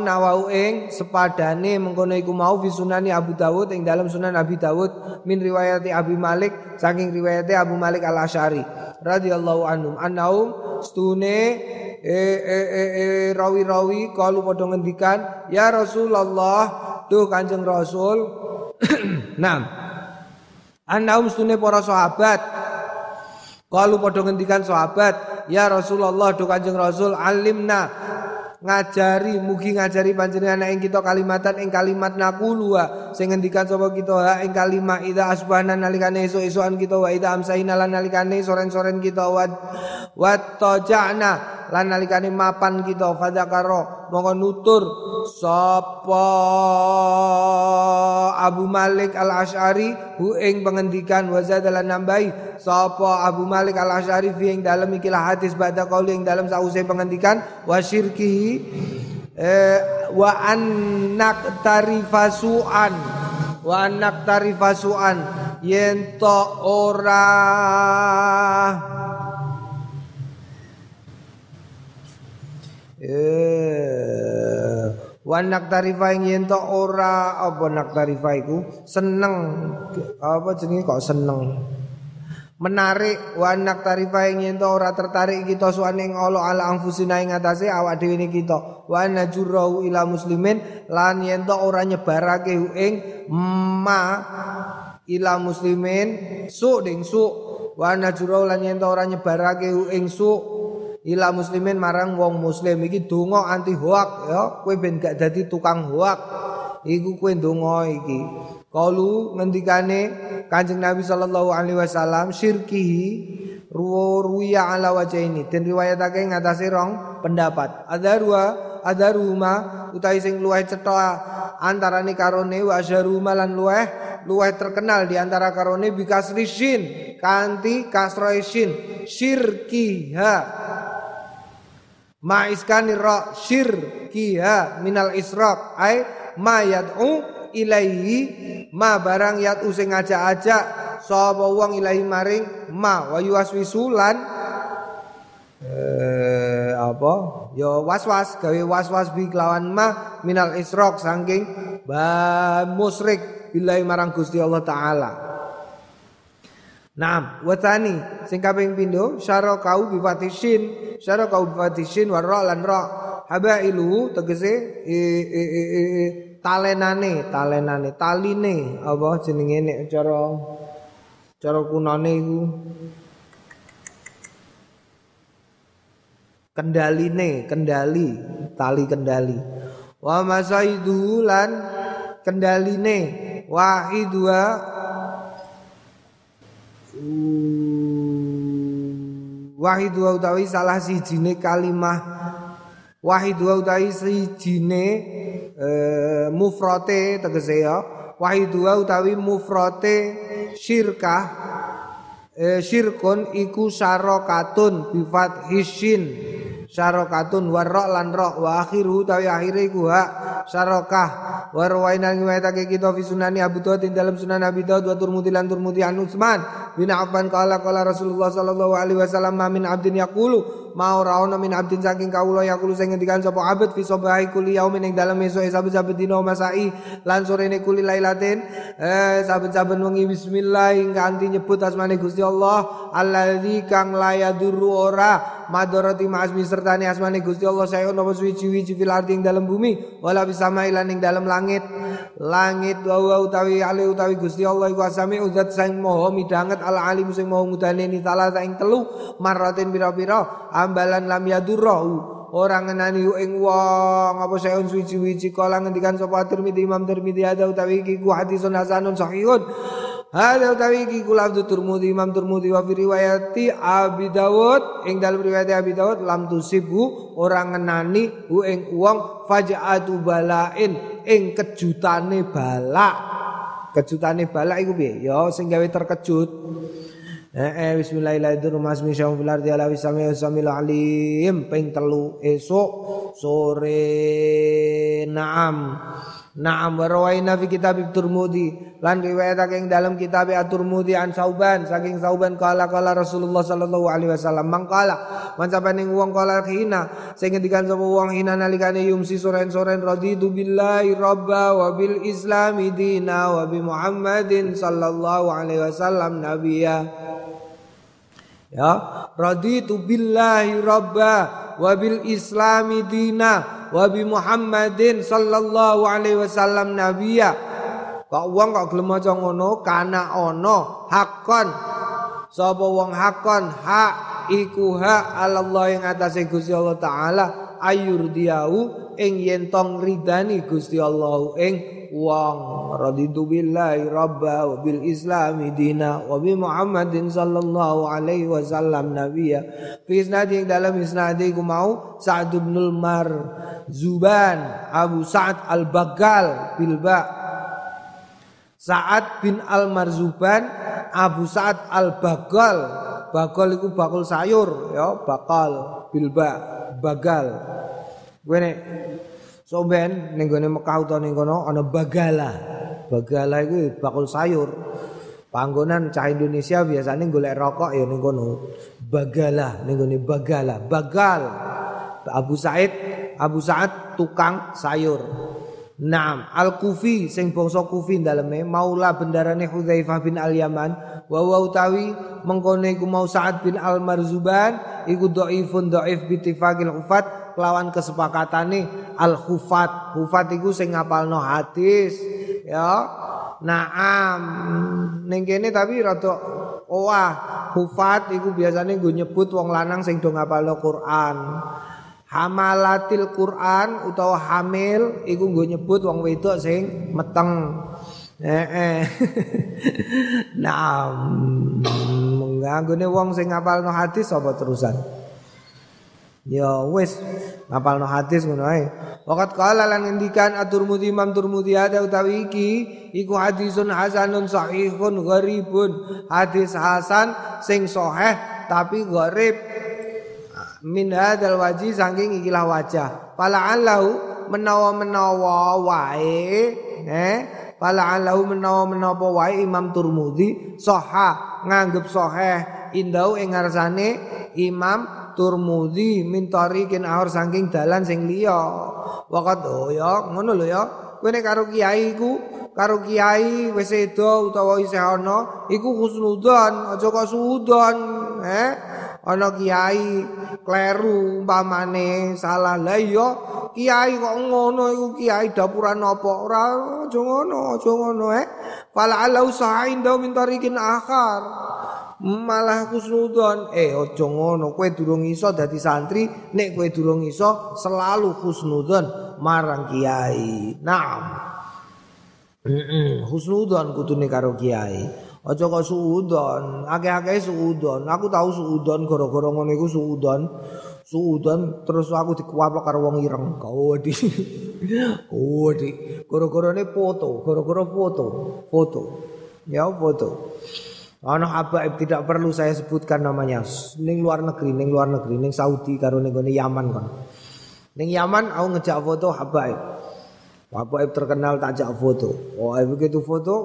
nawau ing sepadane mengkono iku mau fi sunani Abu Dawud ing dalam sunan Abi Dawud min riwayati Abi Malik saking riwayati Abu Malik Al Asy'ari radhiyallahu anhum annaum stune e e e, e rawi-rawi kalu padha ngendikan ya Rasulullah. Tuh Kanjeng Rasul. [clears throat] Nah Annaum stune para sahabat. Kalau padha ngendikan sahabat, ya Rasulullah do Kanjeng Rasul alimna ngajari mugi ngajari panjenengan ing kita kalimatan ing kalimat naqulu sing ngendikan sapa kita ha ing kalimat ida asbahna nalikane esuk-esukan kita wa ida amsaina lan nalikane soren-soren kita wa wa tajana lan nalikane mapan kita fadzakara mongko nutur. Sapa Abu Malik Al Asy'ari hu ing pengendikan wa zadalan nambahi. Sapa Abu Malik Al Asy'ari fi ing dalem? Ikilah hadis ba'da qauli ing dalem sause pengendikan. Wa syirkihi eh, wa annak tarifasuan wa annak tarifasuan yen ora Eh, wan nak tarifa yen to? Ora. Apa nak tarifa iku seneng. Apa jenenge kok seneng? Menarik. Wan nak tarifa to? Ora tertarik kita suane Allah ala anfusina ing atase awak dhewe ni kita wa najurau ila muslimin. Lan yen ora nyebarake ing ma ila muslimin. Su ding su wa najurau lan yen ora nyebarake ing su ila muslimin marang wong muslim. Iki donga anti hoak ya. Kowe ben gak dadi tukang hoak. Iku kowe donga iki. Kalu ngendikane Kanjeng Nabi sallallahu alaihi wasallam syirkihi ruwiya ala wajhaini den riwayatake ngatasi rong pendapat. Ada rumah utai sing luwih cetha antarane karone wa asyaru malan luweh luweh terkenal di antara karone bikasri shin kanti kasroe shin syirkiha ma iskani ra syirkiha minal israq ai ma yad'u ilaihi ma barang yat sing ngajak-ajak. Sapa wong ilahi maring ma wa yuwaswisulan eh apa? Ya waswas gawe waswas bi kelawan ma minal israq saking ba musyrik billahi marang Gusti Allah taala Naam, watani sing kaping pindho? Syara kau bi fatishin, syara kau bi fatishin wa ra lan ra. Habailu tegese e, e, e, e, talenane, talenane, taline. Apa jenenge nek cara cara kunane iku? Kendaline, kendali, tali kendali. Wa masaidu lan kendaline wahidwa Wahid wa utawi salah sijine kalimah. Wahid wa utawi sijine e, mufrate tegese ya. Wahid wa utawi mufrate syirkah. E, syirkun iku syarokatun bifat hisin syarokatun warok lan rok. Wa akhiru utawi akhire iku hak syarokah wa rawaina kita fi sunani Abu Dawud dalam sunan Abi Dawud wa Turmudi lan Turmudi an Utsman bin Affan qala qala Rasulullah sallallahu alaihi wasallam min abdin yaqulu ma ora ana min abdin saking kawula yaqulu sing ngendikan sapa abd fi sabahi kulli yaumin ing dalem esuk saben-saben dina masai lan sorene kulli lailatin. Eh saben-saben wengi bismillah kanthi nyebut asmane Gusti Allah allazi kang la yadurru ora madorati ma'asmi sertane asmane Gusti Allah saya ono suwi-wiji fil ing dalem bumi wala bisa mailan ing dalem langit langit wa utawi ali utawi Gusti Allah iku asami uzat sing maha midanget al alim sing maha mudane ni talata ing telu maratin pira-pira ambalan lam yadurru orang ngenani ing wong apa saeun suci-wici kala ngendikan sapa Tirmidzi Imam Tirmidzi ada utawi iki ku hadisun hasanun sahihun Hada utawi iki kula Turmudi Imam Turmudi wa fi riwayati Abi Dawud. Ing dalam riwayat Abi Dawud lam tusibu orang ngenani hu ing wong faja'atu balain ing kejutane balak. Kejutane balak iku piye? Ya sing gawe terkejut. Eh, eh bismillahirrahmanirrahim alim. Ping telu esok sore. Naam Naam wa rawaina fi kitab Turmudi. Lan riwayatake ing dalam kitab At-Turmudi an Sauban saking Sauban kala kala Rasulullah sallallahu alaihi wasallam mangkala mancapane wong kala hina sing ngendikan sapa wong hina nalikane yumsi soren-soren raditu billahi rabba wa bil islami dina wa bi Muhammadin sallallahu alaihi wasallam nabiyya. Ya raditu billahi rabba wa bil islami dina wa bi Muhammadin sallallahu alaihi wasallam nabiya. Kok wong kok gelem maca ngono kana ana hakon. Sapa wong hakon hak iku hak Allah yang atase Gusti Allah taala ayur diau ing yen tong ridani Gusti Allah ing wong. Raditu billahi rabba wa bil islami dina wa bi muhammadin sallallahu alaihi wasallam nabiyya. Fi isnadi dalam isnadi ku mau Sa'd bin Mar Zuban Abu Sa'ad Al-Baggal bil ba. Sa'ad bin Al-Marzuban Abu Sa'ad Al-Baggal. Bagol iku bakul sayur ya bakal bilba bagal gue nek Soben ning gone Mekah utawa ning kono ana bagala. Bagala iku bakul sayur. Panggonan cah Indonesia biasanya golek rokok ya ning kono. Bagala ning bagala, bagal. Abu Said, Abu Sa'ad tukang sayur. Naam, Al-Kufi sing bangsa Kufi daleme maula bendarane Hudzaifah bin Al-Yaman wa wa utawi mengkono iku mau Sa'ad bin Al-Marzuban iku dhaifun dhaif bi tifaqil ufat kelawan kesepakatane al hufat hufat iku sing ngapalno hadis ya. Naam. Ning kene tapi rada owah. Hufat iku biasane nggo nyebut wong lanang sing do ngapalno Quran. Hamalatil Quran utawa hamil iku nggo nyebut wong wedok sing meteng. Eh eh [laughs] nah mengganggu wong sing ngapalno hadis apa terusan Ya wis ngapalno hadis ngono ae. Waqat qala lan ngendikan At-Tirmidzi Imam Tirmidzi ada utawi iki iku hadisun hasanun sahihun gharibun. Hadis hasan sing sahih tapi gharib. Min hadzal waji saking ikilah wajah. Fala allahu menawa-menawa wae eh Fala alahu menawa-menawa wae Imam Turmudi soha nganggep sahih indau ing ngarsane Imam Turmudi min tariqin ahor saking dalan sing liya. Wakat oh ya ngono lho ya. Kowe nek karo kiai iku karo kiai wis sedo utawa isih ana iku husnudzon aja kok suudon eh ana kiai kleru umpamane salah. Lah iya kiai kok ngono iku kiai dapuran apa? Ora aja ngono aja ngono eh fala alau sa'in daw min tariqin akhar malah husnudon eh ojo ngono kowe durung iso dadi santri nek kowe durung iso selalu husnudon marang kiai. Naam. Husnudon kutune karo kiai. Aja kok suudon akeh-akeh suudon. Aku tahu suudon gara-gara ngono iku suudon. Suudon terus aku dikuaplok karo wong ireng. Kau di kau di gara-garane foto gara-gara foto. Foto. Ya foto Ana habaib tidak perlu saya sebutkan namanya. Ning luar negeri, ning luar negeri, ning Saudi karo ning Yaman kan. Ning Yaman aku ngejak foto habaib. Habaib terkenal tajak foto. Oh, begitu foto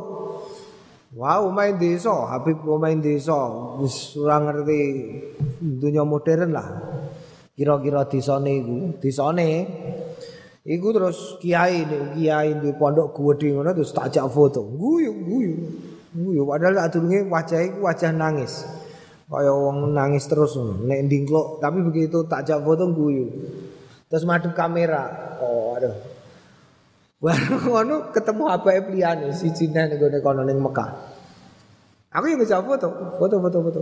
Wow, main desa, Habib main desa, wis ora ngerti dunia modern lah. Kira-kira desane iku, desane iku terus kiai kiai di pondok gede ngono terus tajak foto. Guyu guyu. Guyu padahal sadurunge wajah iku wajah nangis. Kaya wong nangis terus nek ndingklok tapi begitu tak jak foto guyu. Terus madhep kamera. Oh aduh. Baru [laughs] ngono ketemu abae liyane siji nang ngene kono ning Mekah. Aku yang ngejak foto, foto foto foto.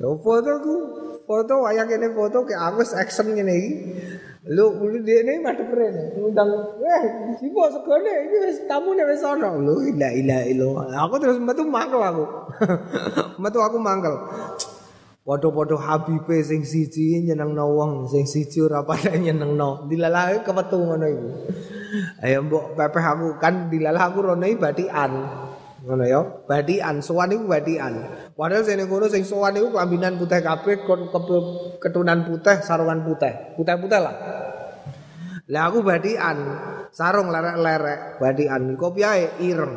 Yo foto ku foto wayang kene foto ke aku action ngene iki. Lu dia ini madhep rene ngundang eh sipo segone iki wis tamune wis ana. Lu ila ila ilo. Aku terus metu mangkel aku. [laughs] metu aku mangkel. Padha-padha Habibe sing siji nyenengno wong, sing siji ora padha nyenengno. Dilalahe kepetu ngono iku. Ayo mbok pepeh aku kan dilalah aku rono iki batikan. Ngono ya, batikan sowan iku batikan. Padahal sing ngono sing sowan iku kelambinan putih kabeh ketunan putih, sarungan putih. Putih-putih lah. Lah aku badian, sarung lerek-lerek, badian kopi ae ireng.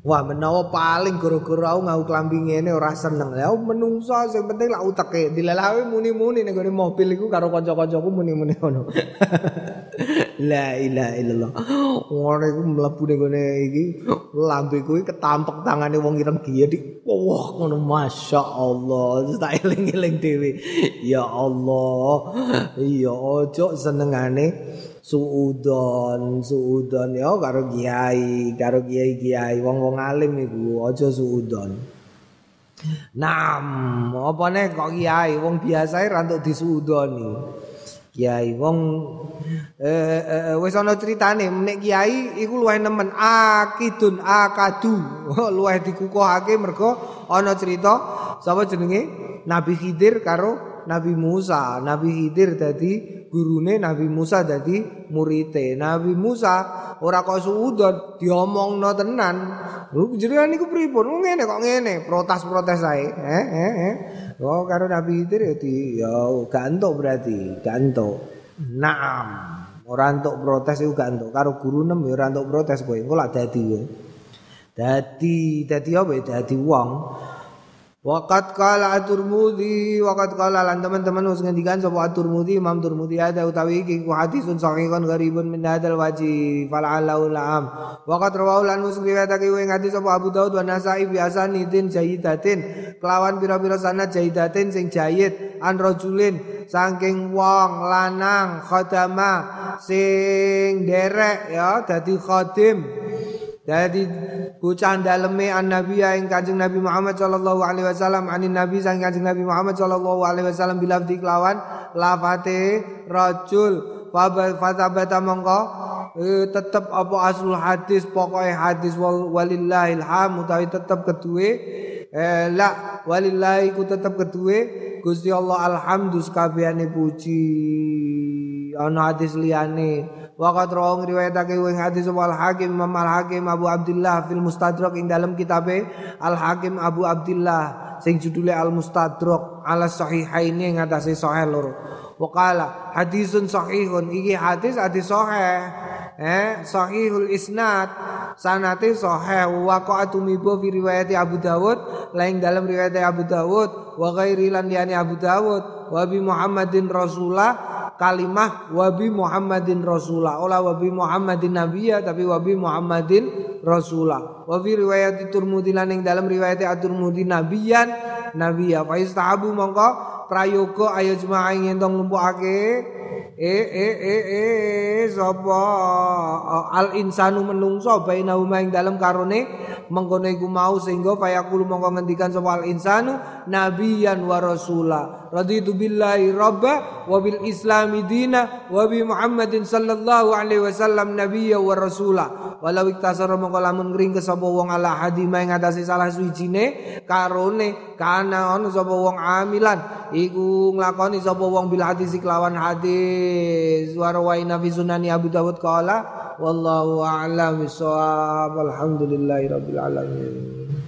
Wah, menawa paling gara-gara aku ngau klambi ngene ora seneng. Ya menungso sing penting lak uteke. Dilalawe muni-muni ning gone mobil iku karo kanca-kancaku muni-muni ngono. [laughs] La ilaha illallah. Ngono iku mlebu ning gone iki lambe kuwi ketampek tangane wong ireng giye di. Wah, ngono masyaallah. Tak eling-eling dhewe. Ya Allah. Iya, ojo senengane suudon suudon. Ya karo kiai karo kiai kiai. Wong wong alim iku aja suudon. Nam apa nek kok kiai? Wong biasa ra entuk disuudoni. Kiai wong eh, eh wis ana critane nek kiai iku luwih nemen akidun akadu. [laughs] Luwih dikukuhake mergo ana cerita sapa jenenge? Nabi Khidir karo Nabi Musa Nabi Khidir dadi gurune Nabi Musa dadi murite. Nabi Musa ora kok suudon diomongno tenan. Lho jenengan niku pripun? Ngene kok ngene, protes-protes ae. Eh eh eh. Oh karo Nabi Khidir ya di ya gantuk berarti, gantuk. Naam. Ora entuk protes iku gak. Karo guru nem ya ora entuk protes kowe. Engko lak dadi kowe. Dadi dadi apa? Dadi wong. Waqat qala at-Tirmidzi waqat qala lan teman-teman wis ngendikan sapa at-Tirmidzi Imam Tirmidzi ada utawi iki ku hadisun sahihun gharibun min hadal waji fal alau la'am. Waqat rawahu lan wis riwayatake ing hadis sapa Abu Daud wa Nasa'i biasa nidin jayidatin. Kelawan pira-pira sanad jayidatin sing jayid an rajulin saking wong lanang khadama sing derek ya dadi khadim Jadi bocah daleme an nabi ing Kanjeng Nabi Muhammad sallallahu alaihi wasallam anin nabi sang Kanjeng Nabi Muhammad sallallahu alaihi wasallam bila diklawan lafate rajul fatabata mongko e, tetep apa asul hadis pokoke hadis walillahil ham utawi tetep kedue eh, la walillahi ku tetep kedue Gusti Allah alhamdulillah kabehane puji. Ana hadis liyane Waqat rawang riwayatake wing hadis wal Hakim Imam Al Hakim Abu Abdullah fil Mustadrak ing dalam kitabe Al Hakim Abu Abdullah sing judule Al Mustadrak ala sahihaini ing atase sahih loro. Waqala hadisun sahihun iki hadis hadis sahih. Eh sahihul isnad sanate sahih wa qa'atu mibo fi riwayat Abu Dawud lain dalam riwayat Abu Dawud wa ghairi lan Abu Dawud wa bi Muhammadin Rasulullah kalimah wabi Muhammadin Rasulullah. Olah wabi Muhammadin Nabiya tapi wabi Muhammadin Rasulullah. Wabi riwayat Turmudi laning dalam riwayat At-Turmudi Nabiyan Nabiya. Fa istahabu mongko prayoga ayo jemaah ingin tong lumpukake eh eh eh eh sapa al insanu menungso bainahu ing dalam karone mengkono iku mau sehingga fayaqulu mongko ngendikan sapa al insanu nabiyan wa rasula raditu billahi rabba wa bil islami dina wa muhammadin sallallahu alaihi wasallam nabiyya wa rasula walau iktasara mongko lamun ngring ke sapa wong ala hadima ing atase salah suwijine karone kana ono sapa wong amilan. Iku nglakoni sapa wong bil hadis kelawan hadis. Warwaina fi sunani Abu Dawud qala wallahu a'lam bissawab. Alhamdulillahi rabbil alamin